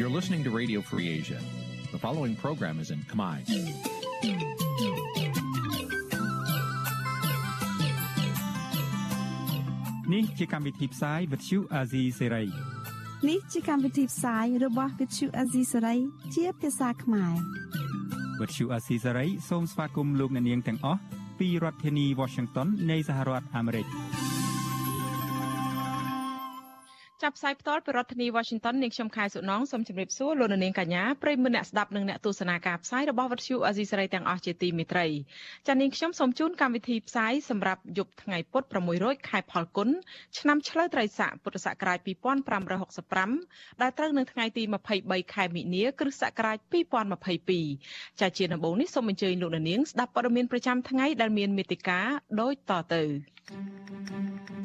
You're listening to Radio Free Asia. The following program is in Khmer. នេះជាកម្មវិធីផ្សាយវិទ្យុអាស៊ីសេរីនេះជាកម្មវិធីផ្សាយរបស់ Vithu Azisaray ជាភាសាខ្មែរវិទ្យុអាស៊ីសេរីសូមស្វាគមន៍លោកអ្នកនាងទាំងអស់ពីរដ្ឋធានី Washington នៃសហរដ្ឋអាមេរិក។ ចាប់ផ្សាយផ្ទាល់ពីរដ្ឋធានី Washington នាងខ្ញុំខែសុណងសូមជម្រាបសួរលោកនាងកញ្ញាប្រិយមិត្តអ្នកស្ដាប់និងអ្នកទស្សនាការផ្សាយរបស់វិទ្យុអាស៊ីសេរីទាំងអស់ជាទីមេត្រីចា៎នាងខ្ញុំសូមជូនកម្មវិធីផ្សាយសម្រាប់យប់ថ្ងៃពុធ600ខែផលគុណឆ្នាំឆ្លូវត្រីស័កពុទ្ធសករាជ2565ដែលត្រូវនៅថ្ងៃទី23ខែមិនិនាគ្រិស្តសករាជ2022ចា៎ជាដំបូងនេះសូមអញ្ជើញលោកនាងស្ដាប់ព័ត៌មានប្រចាំថ្ងៃដែលមានមេតិការដូចតទៅ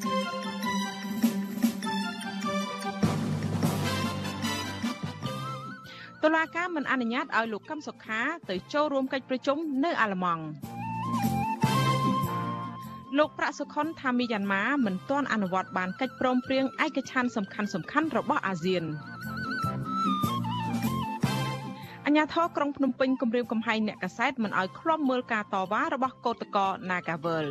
thank you តុលាការមិនអនុញ្ញាតឲ្យលោកកឹមសុខាទៅចូលរួមកិច្ចប្រជុំនៅអាល្លឺម៉ង់លោកប្រាក់សុខុនថាមីយ៉ាន់ម៉ាមិនទាន់អនុវត្តបានកិច្ចព្រមព្រៀងឯកច្ឆន្ទសំខាន់សំខាន់របស់អាស៊ានអញ្ញាធរក្រុងភ្នំពេញគម្រាមកំហែងអ្នកកសែតមិនឲ្យឃ្លាំមើលការតវ៉ារបស់កោតក្រ Nagavel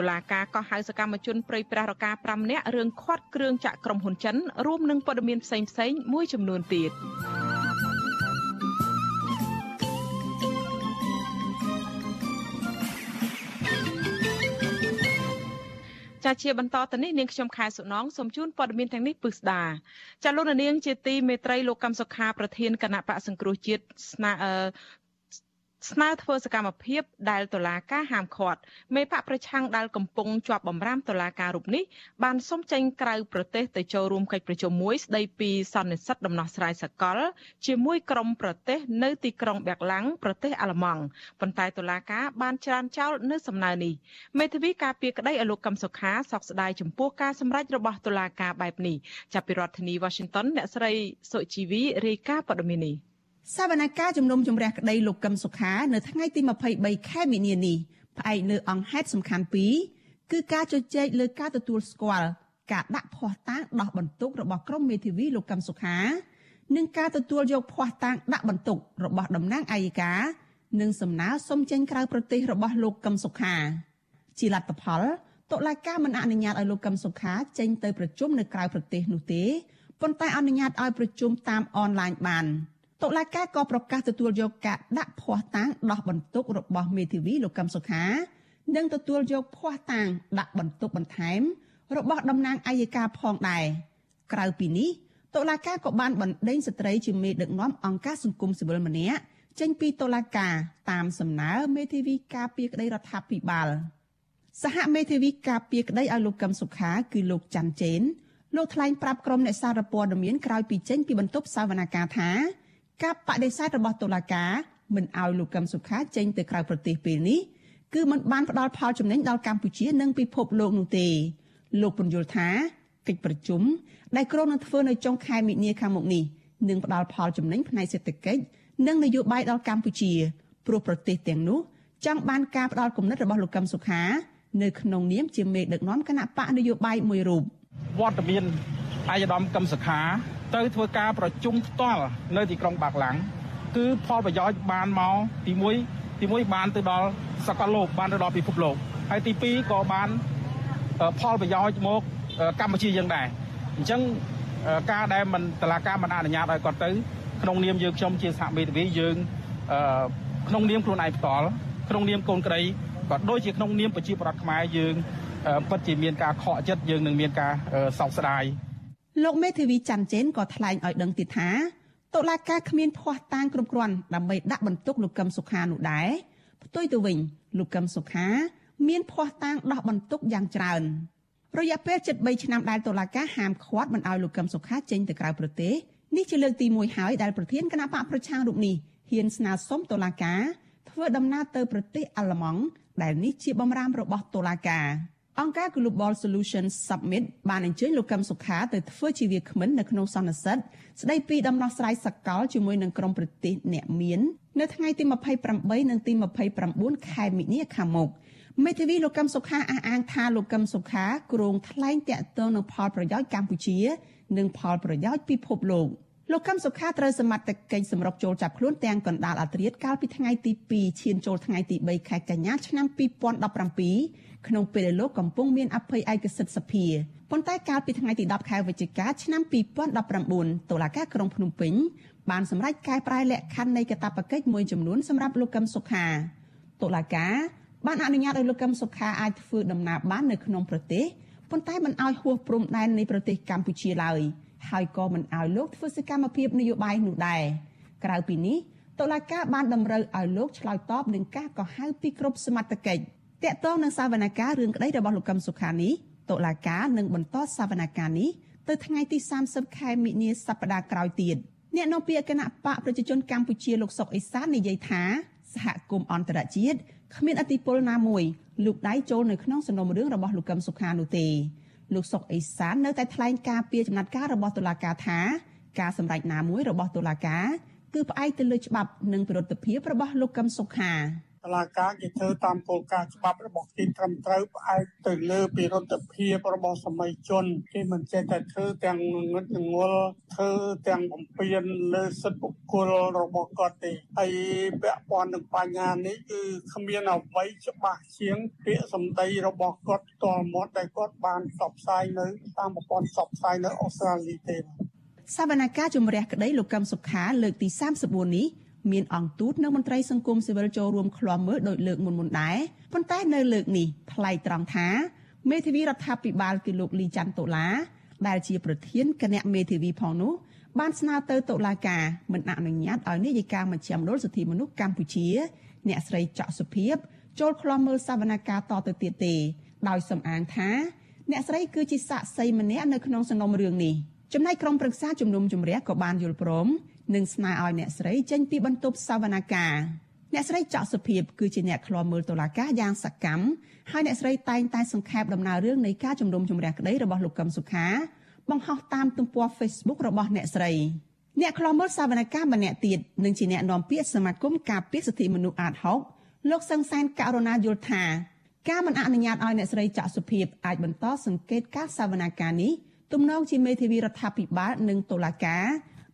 តុលាការក៏ហៅសកម្មជនព្រៃប្រាសរកា5នាក់រឿងខាត់គ្រឿងចាក់ក្រុមហ៊ុនចិនរួមនឹងព័ត៌មានផ្សេងផ្សេងមួយចំនួនទៀតចាជាបន្តទៅនេះនាងខ្ញុំខែសុណងសូមជូនព័ត៌មានទាំងនេះពិស្ដាចាលោកនាងជាទីមេត្រីលោកកម្មសុខាប្រធានគណៈបកសង្គ្រោះជាតិស្នើ ស្នើធ្វើសកម្មភាពដែលតុលាការហាមឃាត់មេបកប្រឆាំងដែលកំពុងជាប់បំរាមតុលាការរូបនេះបានសុំចេញក្រៅប្រទេសទៅចូលរួមកិច្ចប្រជុំមួយស្ដីពីសន្និសិទដំណោះស្រាយសកល ជាមួយក្រុមប្រទេសនៅទីក្រុងបែកឡាំងប្រទេសអាល្លឺម៉ង់ប៉ុន្តែតុលាការបានច្រានចោលនៅសំណើនេះមេធាវីការពារក្តីឲ្យលោកកឹមសុខាសោកស្ដាយចំពោះការសម្រេចរបស់តុលាការបែបនេះចាប់ពីរដ្ឋធានី Washington អ្នកស្រីសុជីវីរាយការណ៍ព័ត៌មាននេះ សវនកម្មជំនុំជម្រះក្តីលោកកឹមសុខា នៅថ្ងៃទី23ខែមីនានេះផ្អែកលើអង្គហេតុសំខាន់ពីរគឺការជជែកលើការទទួលស្គាល់ការដាក់ភ័ស្តុតាងដោះបន្ទុករបស់ក្រុមមេធាវីលោកកឹមសុខានិងការទទួលយកភ័ស្តុតាងដាក់បន្ទុករបស់តំណាងអัยការនិងសំណើសុំចេញក្រៅប្រទេសរបស់លោកកឹមសុខា ជាលទ្ធផលតុលាការមិនអនុញ្ញាតឲ្យលោកកឹមសុខាចេញទៅប្រជុំនៅក្រៅប្រទេសនោះទេប៉ុន្តែអនុញ្ញាតឲ្យប្រជុំតាមអនឡាញបាន។ តុលាការក៏ប្រកាសទទួលយកការដាក់ភ័ស្តុតាងដោះបន្ទុករបស់មេធាវីលោកកឹមសុខានិងទទួលយកភ័ស្តុតាងដាក់បន្ទុកបន្ថែម របស់តំណាងអัยការផងដែរក្រៅពីនេះតុលាការក៏បានបណ្ដេញស្ត្រីជាមេដឹកនាំអង្គការសង្គមស៊ីវិលម្នាក់ចេញពីតុលាការតាមសំណើមេធាវីការពារក្តីរដ្ឋាភិបាលសហមេធាវីការពារក្តីឲ្យលោកកឹមសុខាគឺលោកច័ន្ទចេនលោកថ្លែងប្រាប់ក្រុមអ្នកសារព័ត៌មានក្រោយពីចេញពីបន្ទប់សវនកម្មថា ការបដិសេធរបស់តុលាការមិនឲ្យលោកកឹមសុខាចេញទៅក្រៅប្រទេសពេលនេះគឺมันបានផ្ដល់ផលចំណេញដល់កម្ពុជានិងពិភពលោកនោះទេលោកពន្យល់ថាកិច្ចប្រជុំដែលក្រុងនឹងធ្វើនៅចុងខែមិនិនាខាងមុខនេះនឹងផ្ដល់ផលចំណេញផ្នែកសេដ្ឋកិច្ចនិងនយោបាយដល់កម្ពុជាព្រោះប្រទេសទាំងនោះចង់បានការផ្ដល់គំនិតរបស់លោកកឹមសុខា នៅក្នុងនាមជាមេដឹកនាំគណៈបកនយោបាយមួយរូបវត្តមានអាយដាមកឹមសុខា ទៅធ្វើការប្រជុំផ្ទាល់នៅទីក្រុងបាក់ឡាំងគឺផលប្រយោជន៍បានមកទី1ទី1បានទៅដល់សកលលោកបានទៅដល់ពិភពលោកហើយទី2ក៏បានផលប្រយោជន៍មកកម្ពុជាយើងដែរអញ្ចឹងការដែលមិនតឡាការមិនអនុញ្ញាតឲ្យគាត់ទៅក្នុងនាមយើងខ្ញុំជាសហមេធាវីយើងក្នុងនាមខ្លួនឯងផ្ទាល់ក្នុងនាមកូនក្រីក៏ដូចជាក្នុងនាមប្រជាប្រដ្ឋខ្មែរយើងពិតជាមានការខកចិត្តយើងនឹងមានការសោកស្ដាយ លោកមេធាវីច័ន្ទចេនក៏ថ្លែងឲ្យដឹងទៀតថាតុលាការគ្មានភ័ស្តុតាងគ្រប់គ្រាន់ដើម្បីដាក់បន្ទុកលោកកឹមសុខានោះដែរផ្ទុយទៅវិញលោកកឹមសុខា មានភ័ស្តុតាងដោះបន្ទុកយ៉ាងច្រើនរយៈពេល73ឆ្នាំដែលតុលាការហាមឃាត់មិនឲ្យលោកកឹមសុខាចេញទៅក្រៅប្រទេសនេះជាលើកទី1ហើយដែលប្រធានគណៈបកប្រឆាំងរូបនេះហ៊ានស្នើសុំតុលាការធ្វើដំណើរទៅប្រទេសអាល្លឺម៉ង់ដែលនេះជាបំរាមរបស់តុលាការ អង្គការ Global Solution Summit បានអញ្ជើញលោកកឹមសុខាទៅធ្វើជាវាគ្មិននៅក្នុងសន្និសីទស្ដីពីដំណោះស្រាយសកលជាមួយនឹងក្រុមប្រទេសអ្នកមាននៅថ្ងៃទី28និងទី29ខែមិនិនាខាងមុខមេធាវីលោកកឹមសុខាអះអាងថាលោកកឹមសុខាគ្រងថ្លែងតាក់ទងនឹងផលប្រយោជន៍កម្ពុជា និងផលប្រយោជន៍ពិភពលោក លោកកឹមសុខាត្រូវសមត្ថកិច្ចសម្រុកចូលចាប់ខ្លួនទាំងកណ្ដាលអត្រាតកាលពីថ្ងៃទី2ឈានចូលថ្ងៃទី3ខែកញ្ញាឆ្នាំ2017ក្នុងពេលដែលលោកកំពុងមានអភ័យឯកសិទ្ធិសភាប៉ុន្តែកាលពីថ្ងៃទី10ខែវិច្ឆិកាឆ្នាំ2019តុលាការក្រុងភ្នំពេញបានសម្រេចកែប្រែលក្ខខណ្ឌនៃកាតព្វកិច្ចមួយចំនួនសម្រាប់លោកកឹមសុខាតុលាការបានអនុញ្ញាតឲ្យលោកកឹមសុខាអាចធ្វើដំណើរបាននៅក្នុងប្រទេសប៉ុន្តែមិនឲ្យហួសព្រំដែននៃប្រទេសកម្ពុជាឡើយ ហើយក៏មិនឲ្យលោកធ្វើសកម្មភាពនយោបាយនោះដែរក្រៅពីនេះតុលាការបានតម្រូវឲ្យលោកឆ្លើយតបនឹងការកោះហៅពីគ្រប់សមត្ថកិច្ចតាក់ទងនឹងសវនកម្មរឿងក្តីរបស់លោកកឹមសុខានេះតុលាការនឹងបន្តសវនកម្មនេះទៅថ្ងៃទី30ខែមិនិនាសប្តាហ៍ក្រោយទៀតអ្នកនាំពាក្យគណៈបកប្រជាជនកម្ពុជាលោកសុកអេសាននិយាយថាសហគមន៍អន្តរជាតិគ្មានអធិបុលណាមួយលោកដៃចូលនៅក្នុងសំណុំរឿងរបស់លោកកឹមសុខានោះទេ លោកសុកអេសាននៅតែថ្លែងការពីចំណាត់ការរបស់តុលាការថាការសម្រេចណាមួយរបស់តុលាការគឺផ្អែកទៅលើច្បាប់និងប្រតិភិបរបស់លោកកឹមសុខា តឡាការគេធ្វើតាមគោលការណ៍ច្បាប់របស់គេត្រឹមត្រូវផ្អែកទៅលើពិរុទ្ធភាពរបស់សម័យជនគេមិនចេះតែធ្វើទាំងងឹតងល់ធ្វើទាំងបំពេញលើសិទ្ធិបុគ្គលរបស់គាត់ទេហើយពាក់ព័ន្ធនឹងបញ្ហានេះគឺគ្មានអ្វីច្បាស់ជាងពាក្យសម្ដីរបស់គាត់ផ្ទាល់មាត់ដែលគាត់បានផ្សព្វផ្សាយនៅតាមប្រព័ន្ធផ្សព្វផ្សាយនៅអូស្ត្រាលីទេសវនកម្មជំរះក្តីលោកកឹមសុខាលើកទី34នេះ មានអង្គទូតនិងមន្ត្រីសង្គមស៊ីវិលចូលរួមឃ្លាំមើលដោយលើកមុនមុនដែរប៉ុន្តែនៅលើកនេះថ្លៃត្រង់ថាមេធាវីរដ្ឋាភិបាលគឺលោកលីច័ន្ទតុលាដែលជាប្រធានគណៈមេធាវីផងនោះបានស្នើទៅតុលាការមិនអនុញ្ញាតឲ្យនាយិកាមជ្ឈមណ្ឌលសិទ្ធិមនុស្សកម្ពុជា អ្នកស្រីច័កសុភីបចូលឃ្លាំមើលសវនកម្មតទៅទៀតទេដោយសំអាងថា អ្នកស្រីគឺជាសាក្សីម្នាក់នៅក្នុងសំណុំរឿងនេះចំណែកក្រុមប្រឹក្សាជំនុំជម្រះក៏បានយល់ព្រម និងស្នើឲ្យអ្នកស្រីចេញពីបន្ទប់សវនកម្មអ្នកស្រីចောက်សុភាពគឺជាអ្នកឃ្លាំមើលតុលាការយ៉ាងសកម្មហើយអ្នកស្រីតែងតែសង្ខេបដំណើររឿងនៃការជំនុំជម្រះក្តីរបស់លោកកឹមសុខាបង្ហោះតាមទំព័រ Facebook របស់អ្នកស្រីអ្នកខ្លំមើលសវនកម្មម្នាក់ទៀតនឹងជាអ្នកនាំពាក្យសមាគមការពារសិទ្ធិមនុស្សអាត6លោកសង្សានករណាយល់ថាការមិនអនុញ្ញាតឲ្យអ្នកស្រីចាក់សុភាពអាចបន្តសង្កេតការសវនកម្មនេះទំនងជាមេធាវីរដ្ឋាភិបាលនិងតុលាការ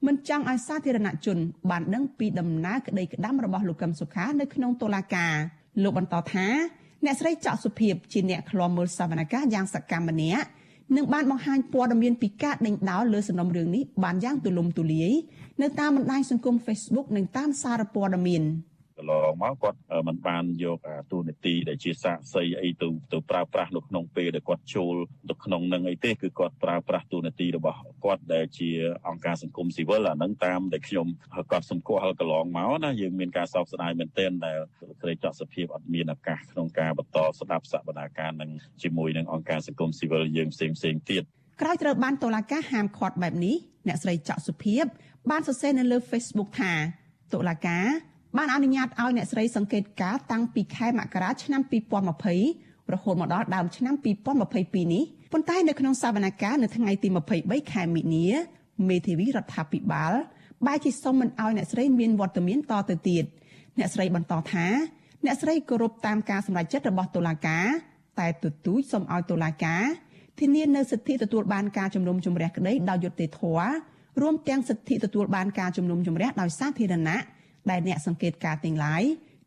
មិនចង់ឲ្យសាធារណជន បានដឹងពីដំណើរក្តីក្តាំរបស់លោកកឹមសុខានៅក្នុងតុលាការលោកបន្តថាអ្នកស្រីច័កសុភាពជាអ្នកឃ្លាំមើលសវនកម្មយ៉ាងសកម្មម្នាក់នឹងបានបង្ហាញព័ត៌មានពីការដេញដោលលើសំណុំរឿងនេះបានយ៉ាងទូលំទូលាយនៅតាមបណ្ដាញសង្គម Facebook និងតាមសារព័ត៌មាន។ កន្លងមកគាត់មិនបានយកទូនាទីដែលជាសាកសីអីទៅទៅប្រើប្រាស់នៅក្នុងពេលដែលគាត់ចូលទៅក្នុងនឹងអីទេគឺគាត់ប្រើប្រាស់ទូនាទីរបស់គាត់ដែលជាអង្គការសង្គមស៊ីវិលអានឹងតាមដែលខ្ញុំគាត់សម្គាល់កន្លងមកណាយើងមានការសោកស្ដាយមែនទែនដែលស្រីចក់សភាពអត់មានឱកាសក្នុងការបន្តស្ដាប់សវនាការនឹងជាមួយនឹងអង្គការសង្គមស៊ីវិលយើងផ្សេងផ្សេងទៀតក្រោយត្រូវបានតុលាការហាមឃាត់បែបនេះអ្នកស្រីច័កសុភាពបានសរសេរនៅលើ Facebook ថាតុលាការ បានអនុញ្ញាតឲ្យអ្នកស្រីសង្កេតការតាំងពីខែមករាឆ្នាំ2020រហូតមកដល់ដើមឆ្នាំ2022នេះប៉ុន្តែនៅក្នុងសវនកម្មនៅថ្ងៃទី23ខែមិនិនាមេធាវីរដ្ឋាភិបាលបែរជាសុំមិនឲ្យអ្នកស្រីមានវត្តមានតទៅទៀតអ្នកស្រីបន្តថាអ្នកស្រីគោរពតាមការសម្រេចចិត្តរបស់តុលាការតែទទូចសុំឲ្យតុលាការធានានៅសិទ្ធិទទួលបានការជំនុំជម្រះក្តីដោយយុត្តិធម៌រួមទាំងសិទ្ធិទទួលបានការជំនុំជម្រះដោយសាធារណៈ ដែលអ្នកសង្កេតការទាំងឡាយ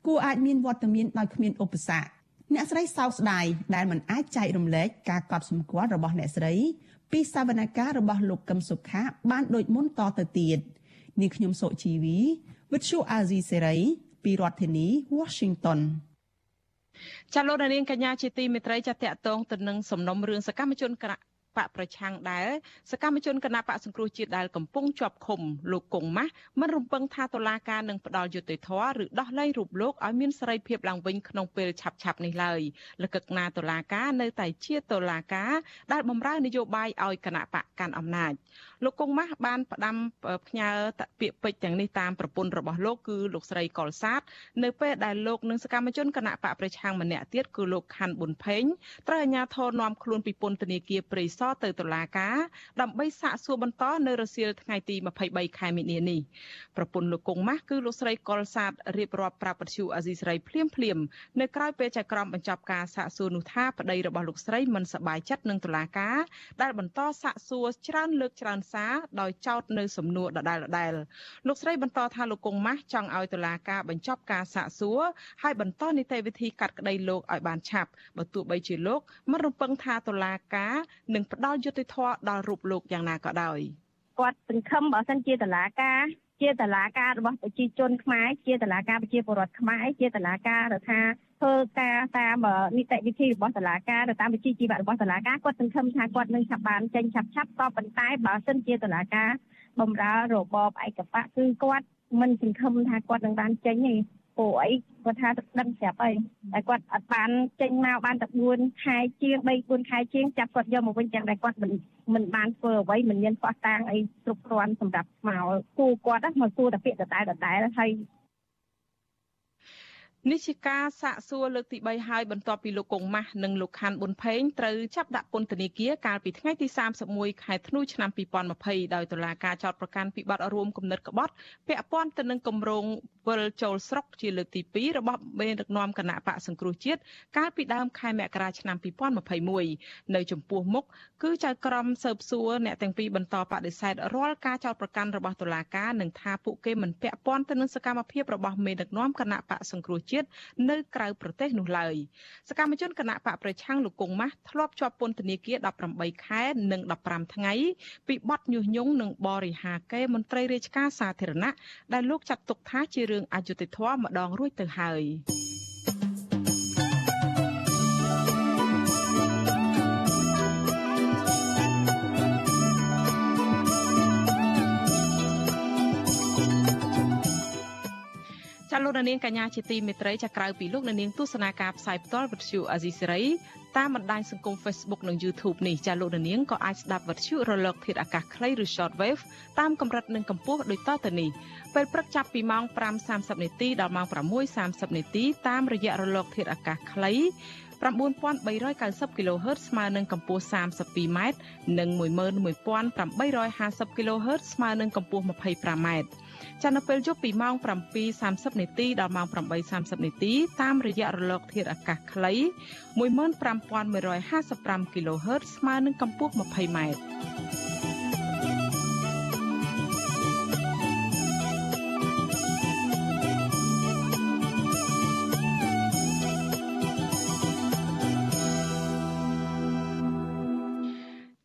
គួរអាចមានវត្តមានដោយគ្មានឧបសគ្គអ្នកស្រីសោកស្ដាយដែលមិនអាចចែករំលែកការកត់សម្គាល់របស់អ្នកស្រី ពីសវនកម្មរបស់លោកកឹមសុខាបានដូចមុនតទៅទៀតនាងខ្ញុំសុជីវី With Shu Azizi Serai ពីរដ្ឋធានី Washington ចាលោកនាងកញ្ញាជាទីមេត្រីចាតកតងទៅនឹងសំណុំរឿងសកម្មជនគណៈ បកប្រឆាំងដែរសកម្មជនគណៈបកសង្គ្រោះជាតិដែលកំពុងជាប់ឃុំលោកកុងម៉ាស់មិនរំពឹងថាតុលាការនឹងផ្ដល់យុត្តិធម៌ឬដោះលែងរូបលោកឲ្យមានសេរីភាពឡើងវិញក្នុងពេលឆាប់ឆាប់នេះឡើយលកឹកណាតុលាការនៅតែជាតុលាការដែលបំរើនយោបាយឲ្យគណៈបកកាន់អំណាច លោកកុងម៉ាស់បានផ្ដាំផ្ញើពាក្យពេចន៍ទាំងនេះតាមប្រពន្ធរបស់លោកគឺលោកស្រីកុលសាទនៅពេលដែលលោកនិងសកម្មជនគណៈបកប្រឆាំងម្នាក់ទៀតគឺលោកខាន់ប៊ុនផេងត្រូវអាជ្ញាធរនាំខ្លួនពីពន្ធនាគារព្រៃសរទៅតុលាការដើម្បីសាកសួរបន្តនៅរសៀលថ្ងៃទី23ខែមីនានេះប្រពន្ធលោកកុងម៉ាស់គឺលោកស្រីកុលសាទរៀបរាប់ប្រាប់បទអាស៊ីសេរីភ្លាមភ្លាមនៅក្រៅពេលចៅក្រមបញ្ចប់ការសាកសួរនោះថាប្តីរបស់លោកស្រីមិនសប្បាយចិត្តនឹងតុលាការដែលបន្តសាកសួរច្រើនលើកច្រើនសារដោយចោទនៅសំណួរដដែលៗលោកស្រីបន្តថាលោកកុងម៉ាស់ចង់ឲ្យតុលាការបញ្ចប់ការសាកសួរហើយបន្តនីតិវិធីកាត់ក្តីលោកឲ្យបានឆាប់បើទោះបីជាលោកមិនរំពឹងថាតុលាការនឹងផ្ដល់យុត្តិធម៌ដល់រូបលោកយ៉ាងណាក៏ដោយគាត់សង្ឃឹមបើសិនជាតុលាការ ជាតឡាការរបស់ប្រជាជនខ្មែរជាតឡាការប្រជាពលរដ្ឋខ្មែរជាតឡាការរដ្ឋាធ្វើការតាមនីតិវិធីរបស់តុលាការទៅតាមវិជ្ជាជីវៈរបស់តុលាការគាត់សង្ឃឹមថាគាត់នឹងឆាប់បានចេញឆាប់ឆាប់ក៏ប៉ុន្តែបើសិនជាតុលាការបំរើរបបឯកបៈគឺគាត់មិនសង្ឃឹមថាគាត់នឹងបានចេញទេ ព្រោះអីគាត់ថាដឹងស្រាប់ហើយតែគាត់អត់បានចេញមកបានតែ4ខែជាង3 4ខែជាងចាប់គាត់យកមកវិញចឹងតែគាត់មិនមិនបានធ្វើអ្វីមិនមានផ្ោះតាងអីគ្រប់គ្រាន់សម្រាប់មកគូគាត់មកគូតែពាក្យដដែលដដែលហើយ នេះជាការសាកសួរលើកទី3ហើយបន្ទាប់ពីលោកកុងម៉ាស់និងលោកខាន់ប៊ុនផេងត្រូវចាប់ដាក់ពន្ធនាគារកាលពីថ្ងៃទី31ខែធ្នូឆ្នាំ2020ដោយតុលាការចោទប្រកាន់ពីបទរួមគំនិតក្បត់ពាក់ព័ន្ធទៅនឹងគម្រោងវិលចូលស្រុកជាលើកទី2របស់មេដឹកនាំគណៈបកសង្គ្រោះជាតិកាលពីដើមខែមករាឆ្នាំ2021នៅចំពោះមុខគឺចៅក្រមស៊ើបសួរអ្នកទាំងពីរបន្តបដិសេធរាល់ការចោទប្រកាន់របស់តុលាការនិងថាពួកគេមិនពាក់ព័ន្ធទៅនឹងសកម្មភាពរបស់មេដឹកនាំគណៈបកសង្គ្រោះជាតិនៅក្រៅប្រទេសនោះឡើយសកម្មជនគណៈបកប្រឆាំងលោកកុងម៉ាស់ធ្លាប់ជាប់ពន្ធនាគារ18ខែនិង15ថ្ងៃពីបទញុះញង់និងបរិហាកេមន្ត្រីរាជការសាធារណៈដែលលោកចាត់ទុកថាជារឿងអយុត្តិធម៌ម្ដងរួចទៅហើយ ចាលោកនាងកញ្ញាជាទីមេត្រីចាក្រៅពីលោកនាងទស្សនាការផ្សាយផ្ទាល់វិទ្យុអាស៊ីសេរីតាមបណ្ដាញសង្គម Facebook និង YouTube នេះចាលោកនាងក៏អាចស្ដាប់វិទ្យុរលកធាតុអាកាសខ្លីឬ Shortwave តាមកម្រិតនិងកម្ពស់ដូចតទៅនេះពេលព្រឹកចាប់ពីម៉ោង5:30នាទីដល់ម៉ោង6:30នាទីតាមរយៈរលកធាតុអាកាសខ្លី9390 kHz ស្មើនឹងកម្ពស់ 32m និង11850 kHz ស្មើនឹងកម្ពស់ 25m ចានៅពេលយប់ពីម៉ោង7:30នាទីដល់ម៉ោង8:30នាទីតាមរយៈរលក ធាតុអាកាសខ្លី15155 kHz ស្មើនឹងកម្ពស់ 20m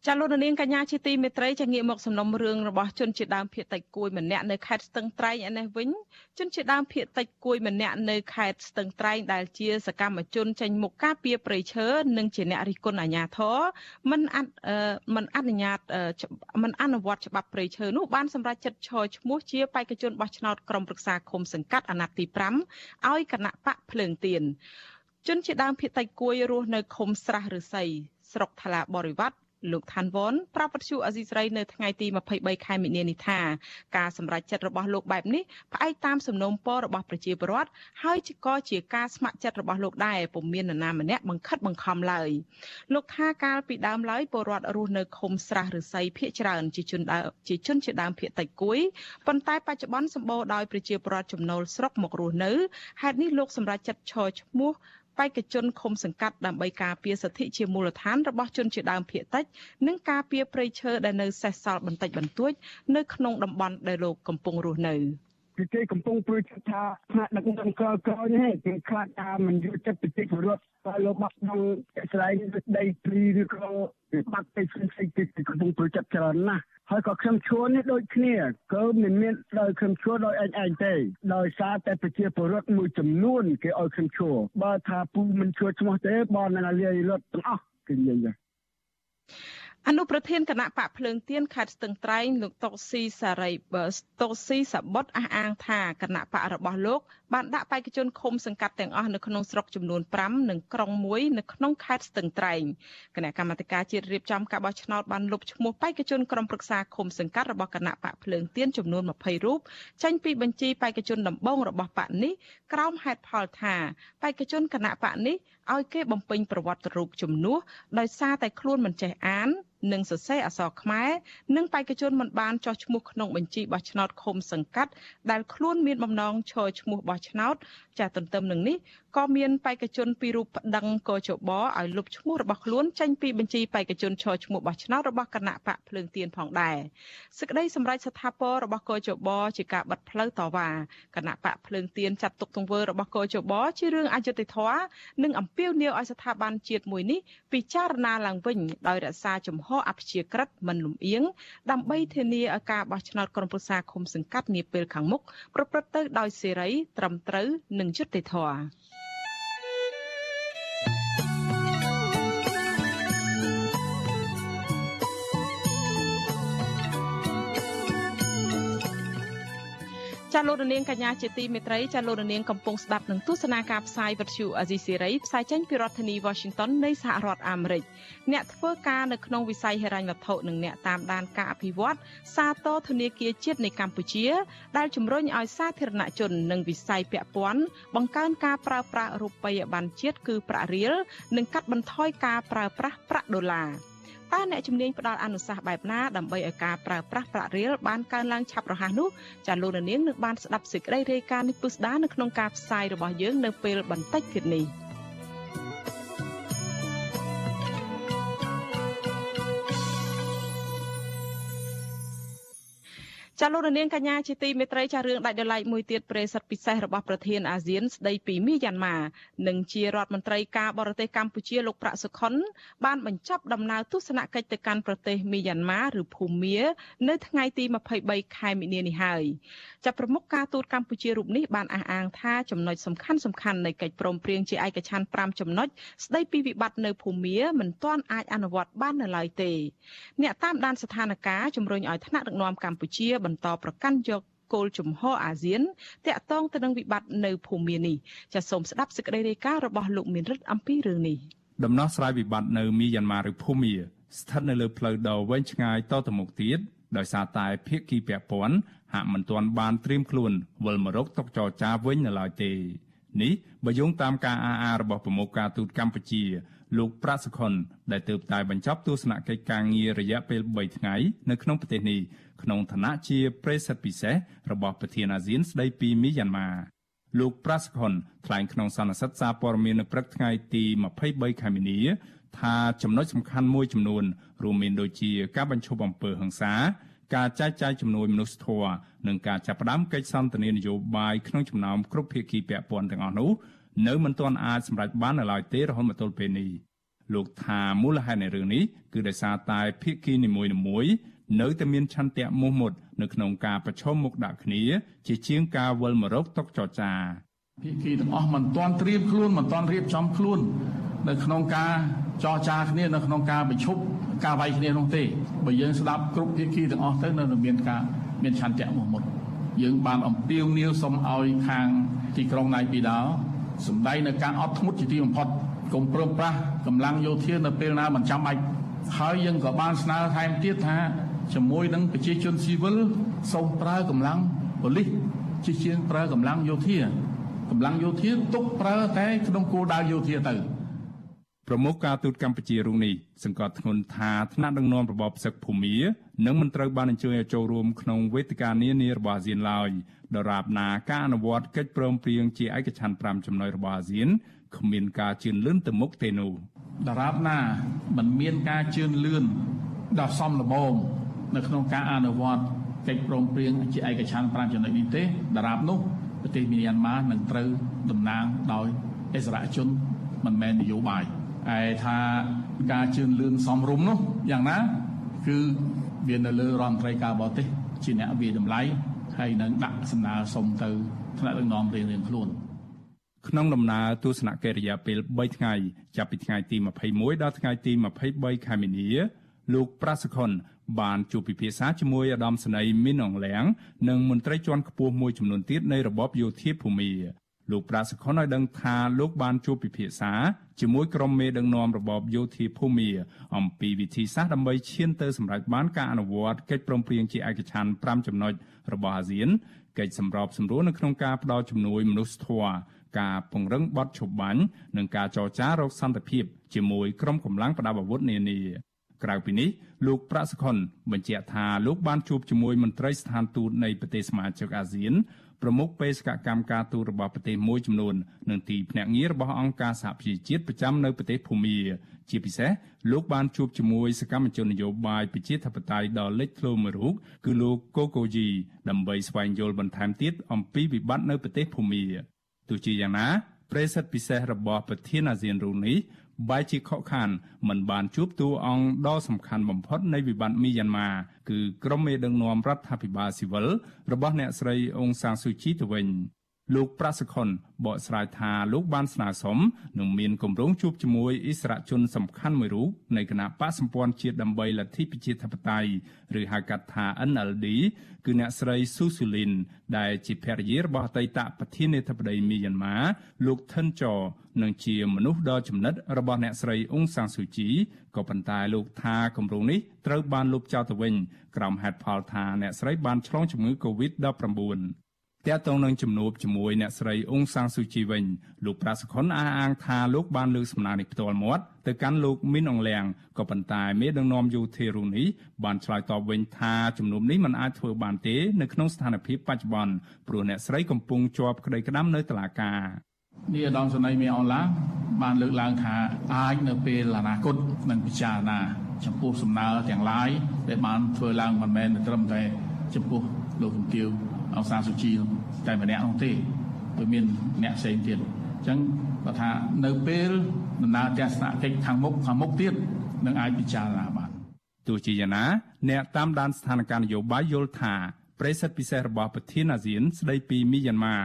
ចាលោកនាងកញ្ញាជាទីមេត្រីចាងាកមកសំណុំរឿងរបស់ជនជាដើមភៀតតិចគួយម្នាក់នៅខេត្តស្ទឹងត្រែងឯនេះវិញជនជាដើមភៀតតិចគួយម្នាក់នៅខេត្តស្ទឹងត្រែងដែលជាសកម្មជនចេញមុខការពារប្រៃឈើនិងជាអ្នករិះគន់អាជ្ញាធរមិនអត់មិនអនុញ្ញាតមិនអនុវត្តច្បាប់ប្រៃឈើនោះបានសម្រេចចិត្តឈរឈ្មោះជាបេក្ខជនបោះឆ្នោតក្រុមប្រឹក្សាឃុំសង្កាត់អាណត្តិទី5ឲ្យគណៈបកភ្លើងទៀនជនជាដើមភៀតតិចគួយរស់នៅឃុំស្រះឫស្សីស្រុកថ្លាបរិវត្ត លោកឋានវ៉នប្រាប់វិទ្យុអេស៊ីស្រីនៅថ្ងៃទី23ខែមិនិនានេះថាការសម្រេចចិត្តរបស់លោកបែបនេះផ្អែកតាមសំណូមពររបស់ប្រជាពលរដ្ឋហើយក៏ជាការស្ម័គ្រចិត្តរបស់លោកដែរពុំមាននរណាម្នាក់បង្ខិតបង្ខំឡើយលោកថាកាលពីដើមឡើយពលរដ្ឋរស់នៅឃុំស្រះឫស្សីភៀកច្រើនជាជនជាជនជាដើមភៀកតិចគួយប៉ុន្តែបច្ចុប្បន្នសម្បូរដោយប្រជាពលរដ្ឋចំណូលស្រុកមករស់នៅហេតុនេះលោកសម្រេចចិត្តឈរឈ្មោះ បេក្ខជនឃុំសង្កាត់ដើម្បីការពារសិទ្ធិជាមូលដ្ឋានរបស់ជនជាដើមភាគតិចនិងការពារព្រៃឈើដែលនៅសេសសល់បន្តិចបន្តួច នៅក្នុងតំបន់ដែលលោកកំពុងរស់នៅ គឺគេកំពុងព្រួយចិត្តថាថ្នាក់ដឹកនាំក្រក្រនេះគេខ្លាចថាមិនយកចិត្តប្រជាពលរដ្ឋតែលោកបាត់ក្នុងស្លែងដីព្រីឬក៏បាត់ទៅផ្សេងផ្សេងគេកំពុងព្រួយចិត្តច្រើនណាស់ហើយក៏ខ្ញុំឈួរនេះដូចគ្នាគឺមិនមានដោយខ្ញុំឈួរដោយឯងឯងទេដោយសារតែប្រជាពលរដ្ឋមួយចំនួនគេឲ្យខ្ញុំឈួរបើថាពូមិនឈួរឈ្មោះទេបងណាលាយរត់ទាំងអស់គេនិយាយ អនុប្រធានគណៈបកភ្លើងទៀនខេត្តស្ទឹងត្រែងលោកតុកស៊ីសារីបើតុកស៊ីសបុតអះអាងថាគណៈបករបស់លោកបានដាក់បេក្ខជនឃុំសង្កាត់ទាំងអស់នៅក្នុងស្រុកចំនួន5និងក្រុងមួយនៅក្នុងខេត្តស្ទឹងត្រែងគណៈកម្មាធិការជាតិរៀបចំការបោះឆ្នោតបានលុបឈ្មោះបេក្ខជនក្រុមប្រឹក្សាឃុំសង្កាត់របស់គណៈបកភ្លើងទៀនចំនួន20រូបចេញពីបញ្ជីបេក្ខជនដំបងរបស់បកនេះក្រោមហេតុផលថាបេក្ខជនគណៈបកនេះឲ្យគេបំពេញប្រវត្តិរូបជំនួសដោយសារតែខ្លួនមិនចេះអាន និងសរសេរអក្សរខ្មែរនិងបេក្ខជនមិនបានចោះឈ្មោះក្នុងបញ្ជីបោះឆ្នោតឃុំសង្កាត់ដែលខ្លួនមានបំណងឈរឈ្មោះបោះឆ្នោតចាទន្ទឹមនឹងនេះក៏មានបេក្ខជនពីររូបប្តឹងកោជបឲ្យលុបឈ្មោះរបស់ខ្លួនចេញពីបញ្ជីបេក្ខជនឈរឈ្មោះបោះឆ្នោតរបស់គណៈបកភ្លើងទៀនផងដែរសេចក្តីសម្រេចស្ថាពររបស់កោជបជាការបិទផ្លូវតវ៉ាគណៈបកភ្លើងទៀនចាត់ទុកទង្វើរបស់កោជបជារឿងអយុត្តិធម៌និងអំពាវនាវឲ្យស្ថាប័នជាតិមួយនេះពិចារណាឡើងវិញដោយរក្សាជំហរអព្យាក្រឹតមិនលំអៀងដើម្បីធានាឲ្យការបោះឆ្នោតក្រុមប្រឹក្សាឃុំសង្កាត់នាពេលខាងមុខប្រព្រឹត្តទៅដោយសេរីត្រឹមត្រូវនិងយុត្តិធម៌ ចាលោករនាងកញ្ញាជាទីមេត្រីចាលោករនាងកំពុងស្ដាប់នឹងទស្សនាការផ្សាយវិទ្យុអាស៊ីសេរីផ្សាយចេញពីរដ្ឋធានី Washington នៃសហរដ្ឋអាមេរិកអ្នកធ្វើការនៅក្នុងវិស័យហិរញ្ញវត្ថុនិងអ្នកតាមដានការអភិវឌ្ឍសាទរធនាគារជាតិនៃកម្ពុជា ដែលជំរុញឲ្យសាធារណជននិងវិស័យពាក់ព័ន្ធបង្កើនការប្រើប្រាស់រូបិយប័ណ្ណជាតិគឺប្រាក់រៀលនិងកាត់បន្ថយការប្រើប្រាស់ប្រាក់ដុល្លារ តើអ្នកជំនាញផ្ដល់អនុសាសន៍បែបណាដើម្បីឲ្យការប្រើប្រាស់ប្រាក់រៀលបានកើនឡើងឆាប់រហ័សនោះចាលោកនាងនឹងបានស្ដាប់សេចក្តីរាយការណ៍នេះពុស្ដានៅក្នុងការផ្សាយរបស់យើងនៅពេលបន្តិចទៀតនេះ។ ចាលោករនាងកញ្ញាជាទីមេត្រីចារឿងដាច់ដライមួយទៀតប្រេសិតពិសេសរបស់ប្រធានអាស៊ានស្ដីពីមីយ៉ាន់ម៉ានិងជារដ្ឋមន្ត្រីការបរទេសកម្ពុជាលោកប្រាក់សុខុនបានបញ្ចប់ដំណើរទស្សនកិច្ចទៅកាន់ប្រទេសមីយ៉ាន់ម៉ាឬភូមានៅថ្ងៃទី23ខែមីនានេះហើយចាប់ប្រមុខការទូតកម្ពុជារូបនេះបានអះអាងថាចំណុចសំខាន់សំខាន់នៃកិច្ចព្រមព្រៀងជាឯកច្ឆន្ទ5ចំណុចស្ដីពីវិបត្តិនៅភូមាមិនទាន់អាចអនុវត្តបាននៅឡើយទេអ្នកតាមដានស្ថានភាពជំរុញឲ្យថ្នាក់ដឹកនាំកម្ពុជាបន្តប្រកាន់យកគោលជំហរអាស៊ានតាក់ទងទៅនឹងវិបត្តិនៅភូមានេះចាសសូមស្ដាប់សេចក្តីរាយការណ៍របស់លោកមានរិទ្ធអំពីរឿងនេះដំណោះស្រាយវិបត្តិនៅមីយ៉ាន់ម៉ាឬភូមា ស្ថិតនៅលើផ្លូវដ៏វែងឆ្ងាយតទៅមុខទៀតដោយសារតែភាគីពាក់ព័ន្ធហាក់មិនទាន់បានត្រៀមខ្លួនវិលមករកតុចរចាវិញនៅឡើយទេនេះបើយោងតាមការអះអាងរបស់ប្រមុខការទូតកម្ពុជា លោកប្រាក់សុខុនដែលទើបតែបញ្ចប់ទស្សនកិច្ចការងាររយៈពេល3ថ្ងៃនៅក្នុងប្រទេសនេះ ក្នុងឋានៈជាប្រេសិតពិសេសរបស់ប្រធានអាស៊ានស្ដីពីមីយ៉ាន់ម៉ាលោកប្រាក់សុខុនថ្លែងក្នុងសន្និសីទសារព័ត៌មាននៅព្រឹកថ្ងៃទី23ខែមីនាថាចំណុចសំខាន់មួយចំនួនរួមមានដូចជាការបញ្ឈប់អំពើហិង្សាការចែកចាយជំនួយមនុស្សធម៌និងការចាប់ផ្ដើមកិច្ចសន្ទនានយោបាយក្នុងចំណោមគ្រប់ភាគីពាក់ព័ន្ធទាំងអស់នោះនៅមិនទាន់អាចសម្រេចបាននៅឡើយទេរហូតមកទល់ពេលនេះលោកថាមូលហេតុនៃរឿងនេះគឺដោយសារតែភាគីនីមួយៗ នៅតែមានឆន្ទៈមោះមុតនៅក្នុងការប្រឈមមុខដាក់គ្នា ជាជាងការវិលមករកតុចរចាភាគីទាំងអស់មិនទាន់ត្រៀមខ្លួនមិនទាន់រៀបចំខ្លួននៅក្នុងការចរចាគ្នានៅក្នុងការប្រជុំការវាយគ្នានោះទេបើយើងស្ដាប់គ្រប់ភាគីទាំងអស់ទៅនៅមានការមានឆន្ទៈមោះមុតយើងបានអំពាវនាវសុំឲ្យខាងទីក្រុងណៃពីដោសម្ដែងនៅការអត់ធ្មត់ជាទីបំផុតកុំព្រមប្រាស់កម្លាំងយោធានៅពេលណាមិនចាំបាច់ហើយយើងក៏បានស្នើថែមទៀតថា ជាមួយនឹងប្រជាជនស៊ីវិលសូមប្រើកម្លាំងប៉ូលីសជាជាងប្រើកម្លាំងយោធាកម្លាំងយោធាទុកប្រើតែក្នុងគោលដៅយោធាទៅប្រមុខការទូតកម្ពុជារូបនេះសង្កត់ធ្ងន់ថាថ្នាក់ដឹកនាំរបបសឹកភូមានឹងមិនត្រូវបានអញ្ជើញឲ្យចូលរួមក្នុងវេទិកានានារបស់អាស៊ានឡើយដរាបណាការអនុវត្តកិច្ចព្រមព្រៀងជាឯកច្ឆន្ទ5ចំណុចរបស់អាស៊ានគ្មានការជឿនលឿនទៅមុខទេនោះដរាបណាមិនមានការជឿនលឿនដល់សំលបង នៅក្នុងការអនុវត្តកិច្ចព្រមព្រៀងជាឯកច្ឆន្ទ5ចំណុចនេះទេដរាបនោះប្រទេសមីយ៉ាន់ម៉ានឹងត្រូវតំណាងដោយអិសរាជជនមិនមែននយោបាយឯថាការជឿនលឿនសំរុំនោះយ៉ាងណា គឺវានៅលើរដ្ឋមន្ត្រីការបរទេសជាអ្នកវិតម្លៃហើយនឹងដាក់សំណើសុំទៅថ្នាក់ដឹកនាំរៀងៗខ្លួនក្នុងដំណើរទស្សនកិច្ចរយៈពេល3ថ្ងៃចាប់ពីថ្ងៃទី21ដល់ថ្ងៃទី23ខែមីនាលោកប្រាសខុន បានជួបពិភាក្សាជាមួយអាដាមស្នីមីនអងលៀងនិងមន្ត្រីជាន់ខ្ពស់មួយចំនួនទៀតនៃរបបយោធាភូមិលោកប្រាសខុនឲ្យដឹងថាលោកបានជួបពិភាក្សាជាមួយក្រុមមេដឹកនាំរបបយោធាភូមិអំពីវិធីសាស្ត្រដើម្បីឈានទៅសម្រេចបានការអនុវត្តកិច្ចព្រមព្រៀងជាឯកច្ឆន្ទ5ចំណុចរបស់អាស៊ានកិច្ចសម្របសម្រួលនៅក្នុងការផ្តល់ជំនួយមនុស្សធម៌ការពង្រឹងបទឈប់បាញ់និងការចរចារកសន្តិភាពជាមួយក្រុមកម្លាំងប្រដាប់អាវុធនានា ក្រៅពីនេះលោកប្រាក់សុខុនបញ្ជាក់ថាលោកបានជួបជាមួយមន្ត្រីស្ថានទូតនៃប្រទេសសមាជិកអាស៊ានប្រមុខបេសកកម្មការទូតរបស់ប្រទេសមួយចំនួននិងទីភ្នាក់ងាររបស់អង្គការសហប្រជាជាតិប្រចាំនៅប្រទេសភូមា ជាពិសេសលោកបានជួបជាមួយសកម្មជននយោបាយប្រជាធិបតេយ្យដ៏លេចធ្លោមួយរូបគឺលោកកូកូជីដើម្បីស្វែងយល់បន្ថែមទៀតអំពីវិបត្តិនៅប្រទេសភូមាទោះជាយ៉ាងណាប្រិស័ទពិសេសរបស់ប្រធានអាស៊ានរូនេះ បែរជាខកខានមិនបានជួបតួអង្គដ៏សំខាន់បំផុតនៃវិបត្តិមីយ៉ាន់ម៉ាគឺក្រុមមេដឹកនាំរដ្ឋាភិបាលស៊ីវិលរបស់អ្នកស្រីអ៊ុងសានស៊ូជីទៅវិញ លោកប្រាសខុនបកស្រាយថាលោកបានស្នើសុំនឹងមានគម្រោងជួបជាមួយអិសរាជជនសំខាន់មួយរូបនៃគណៈបកសម្ព័ន្ធជាតិដើម្បីលទ្ធិប្រជាធិបតេយ្យឬហៅកាត់ថា NLD គឺអ្នកស្រីស៊ូស៊ូលីនដែលជាភរិយារបស់អតីតប្រធានាធិបតីមីយ៉ាន់ម៉ាលោកថិនចောនិងជាមនុស្សដ៏ចំណិតរបស់អ្នកស្រីអ៊ុងសាំងស៊ូជីក៏ប៉ុន្តែលោកថាគម្រោងនេះត្រូវបានលុបចោលទៅវិញក្រោមហេតុផលថាអ្នកស្រីបានឆ្លងជំងឺ Covid-19 តាក់ទងនឹងជំនួបជាមួយអ្នកស្រីអ៊ុងសាំងស៊ូជីវិញលោកប្រាសខុនអះអាងថាលោកបានលើកសំណើនេះផ្ទាល់មាត់ទៅកាន់លោកមីនអងលៀងក៏ប៉ុន្តែមេដឹកនាំយោធារូនីបានឆ្លើយតបវិញថាជំនុំនេះមិនអាចធ្វើបានទេនៅក្នុងស្ថានភាពបច្ចុប្បន្នព្រោះអ្នកស្រីកំពុងជាប់ក្តីក្តាំនៅតុលាការនេះអាដាមសនីមេអនឡាបានលើកឡើងថាអាចនៅពេលអនាគតនឹងពិចារណា ចំពោះសំណើទាំងឡាយដែលបានធ្វើឡើងមិនមែនត្រឹមតែចំពោះលោកជំទាវ អង្សាសុជីតែម្នាក់នោះទេវាមានអ្នកផ្សេងទៀតអញ្ចឹងគាត់ថានៅពេលដំណើរទស្សនកិច្ចខាងមុខខាងមុខទៀតនឹងអាចពិចារណាបានទោះជាយ៉ាងណាអ្នកតាមដានស្ថានភាពនយោបាយយល់ថាប្រិស័ទពិសេសរបស់ប្រធានអាស៊ានស្ដីពីមីយ៉ាន់ម៉ា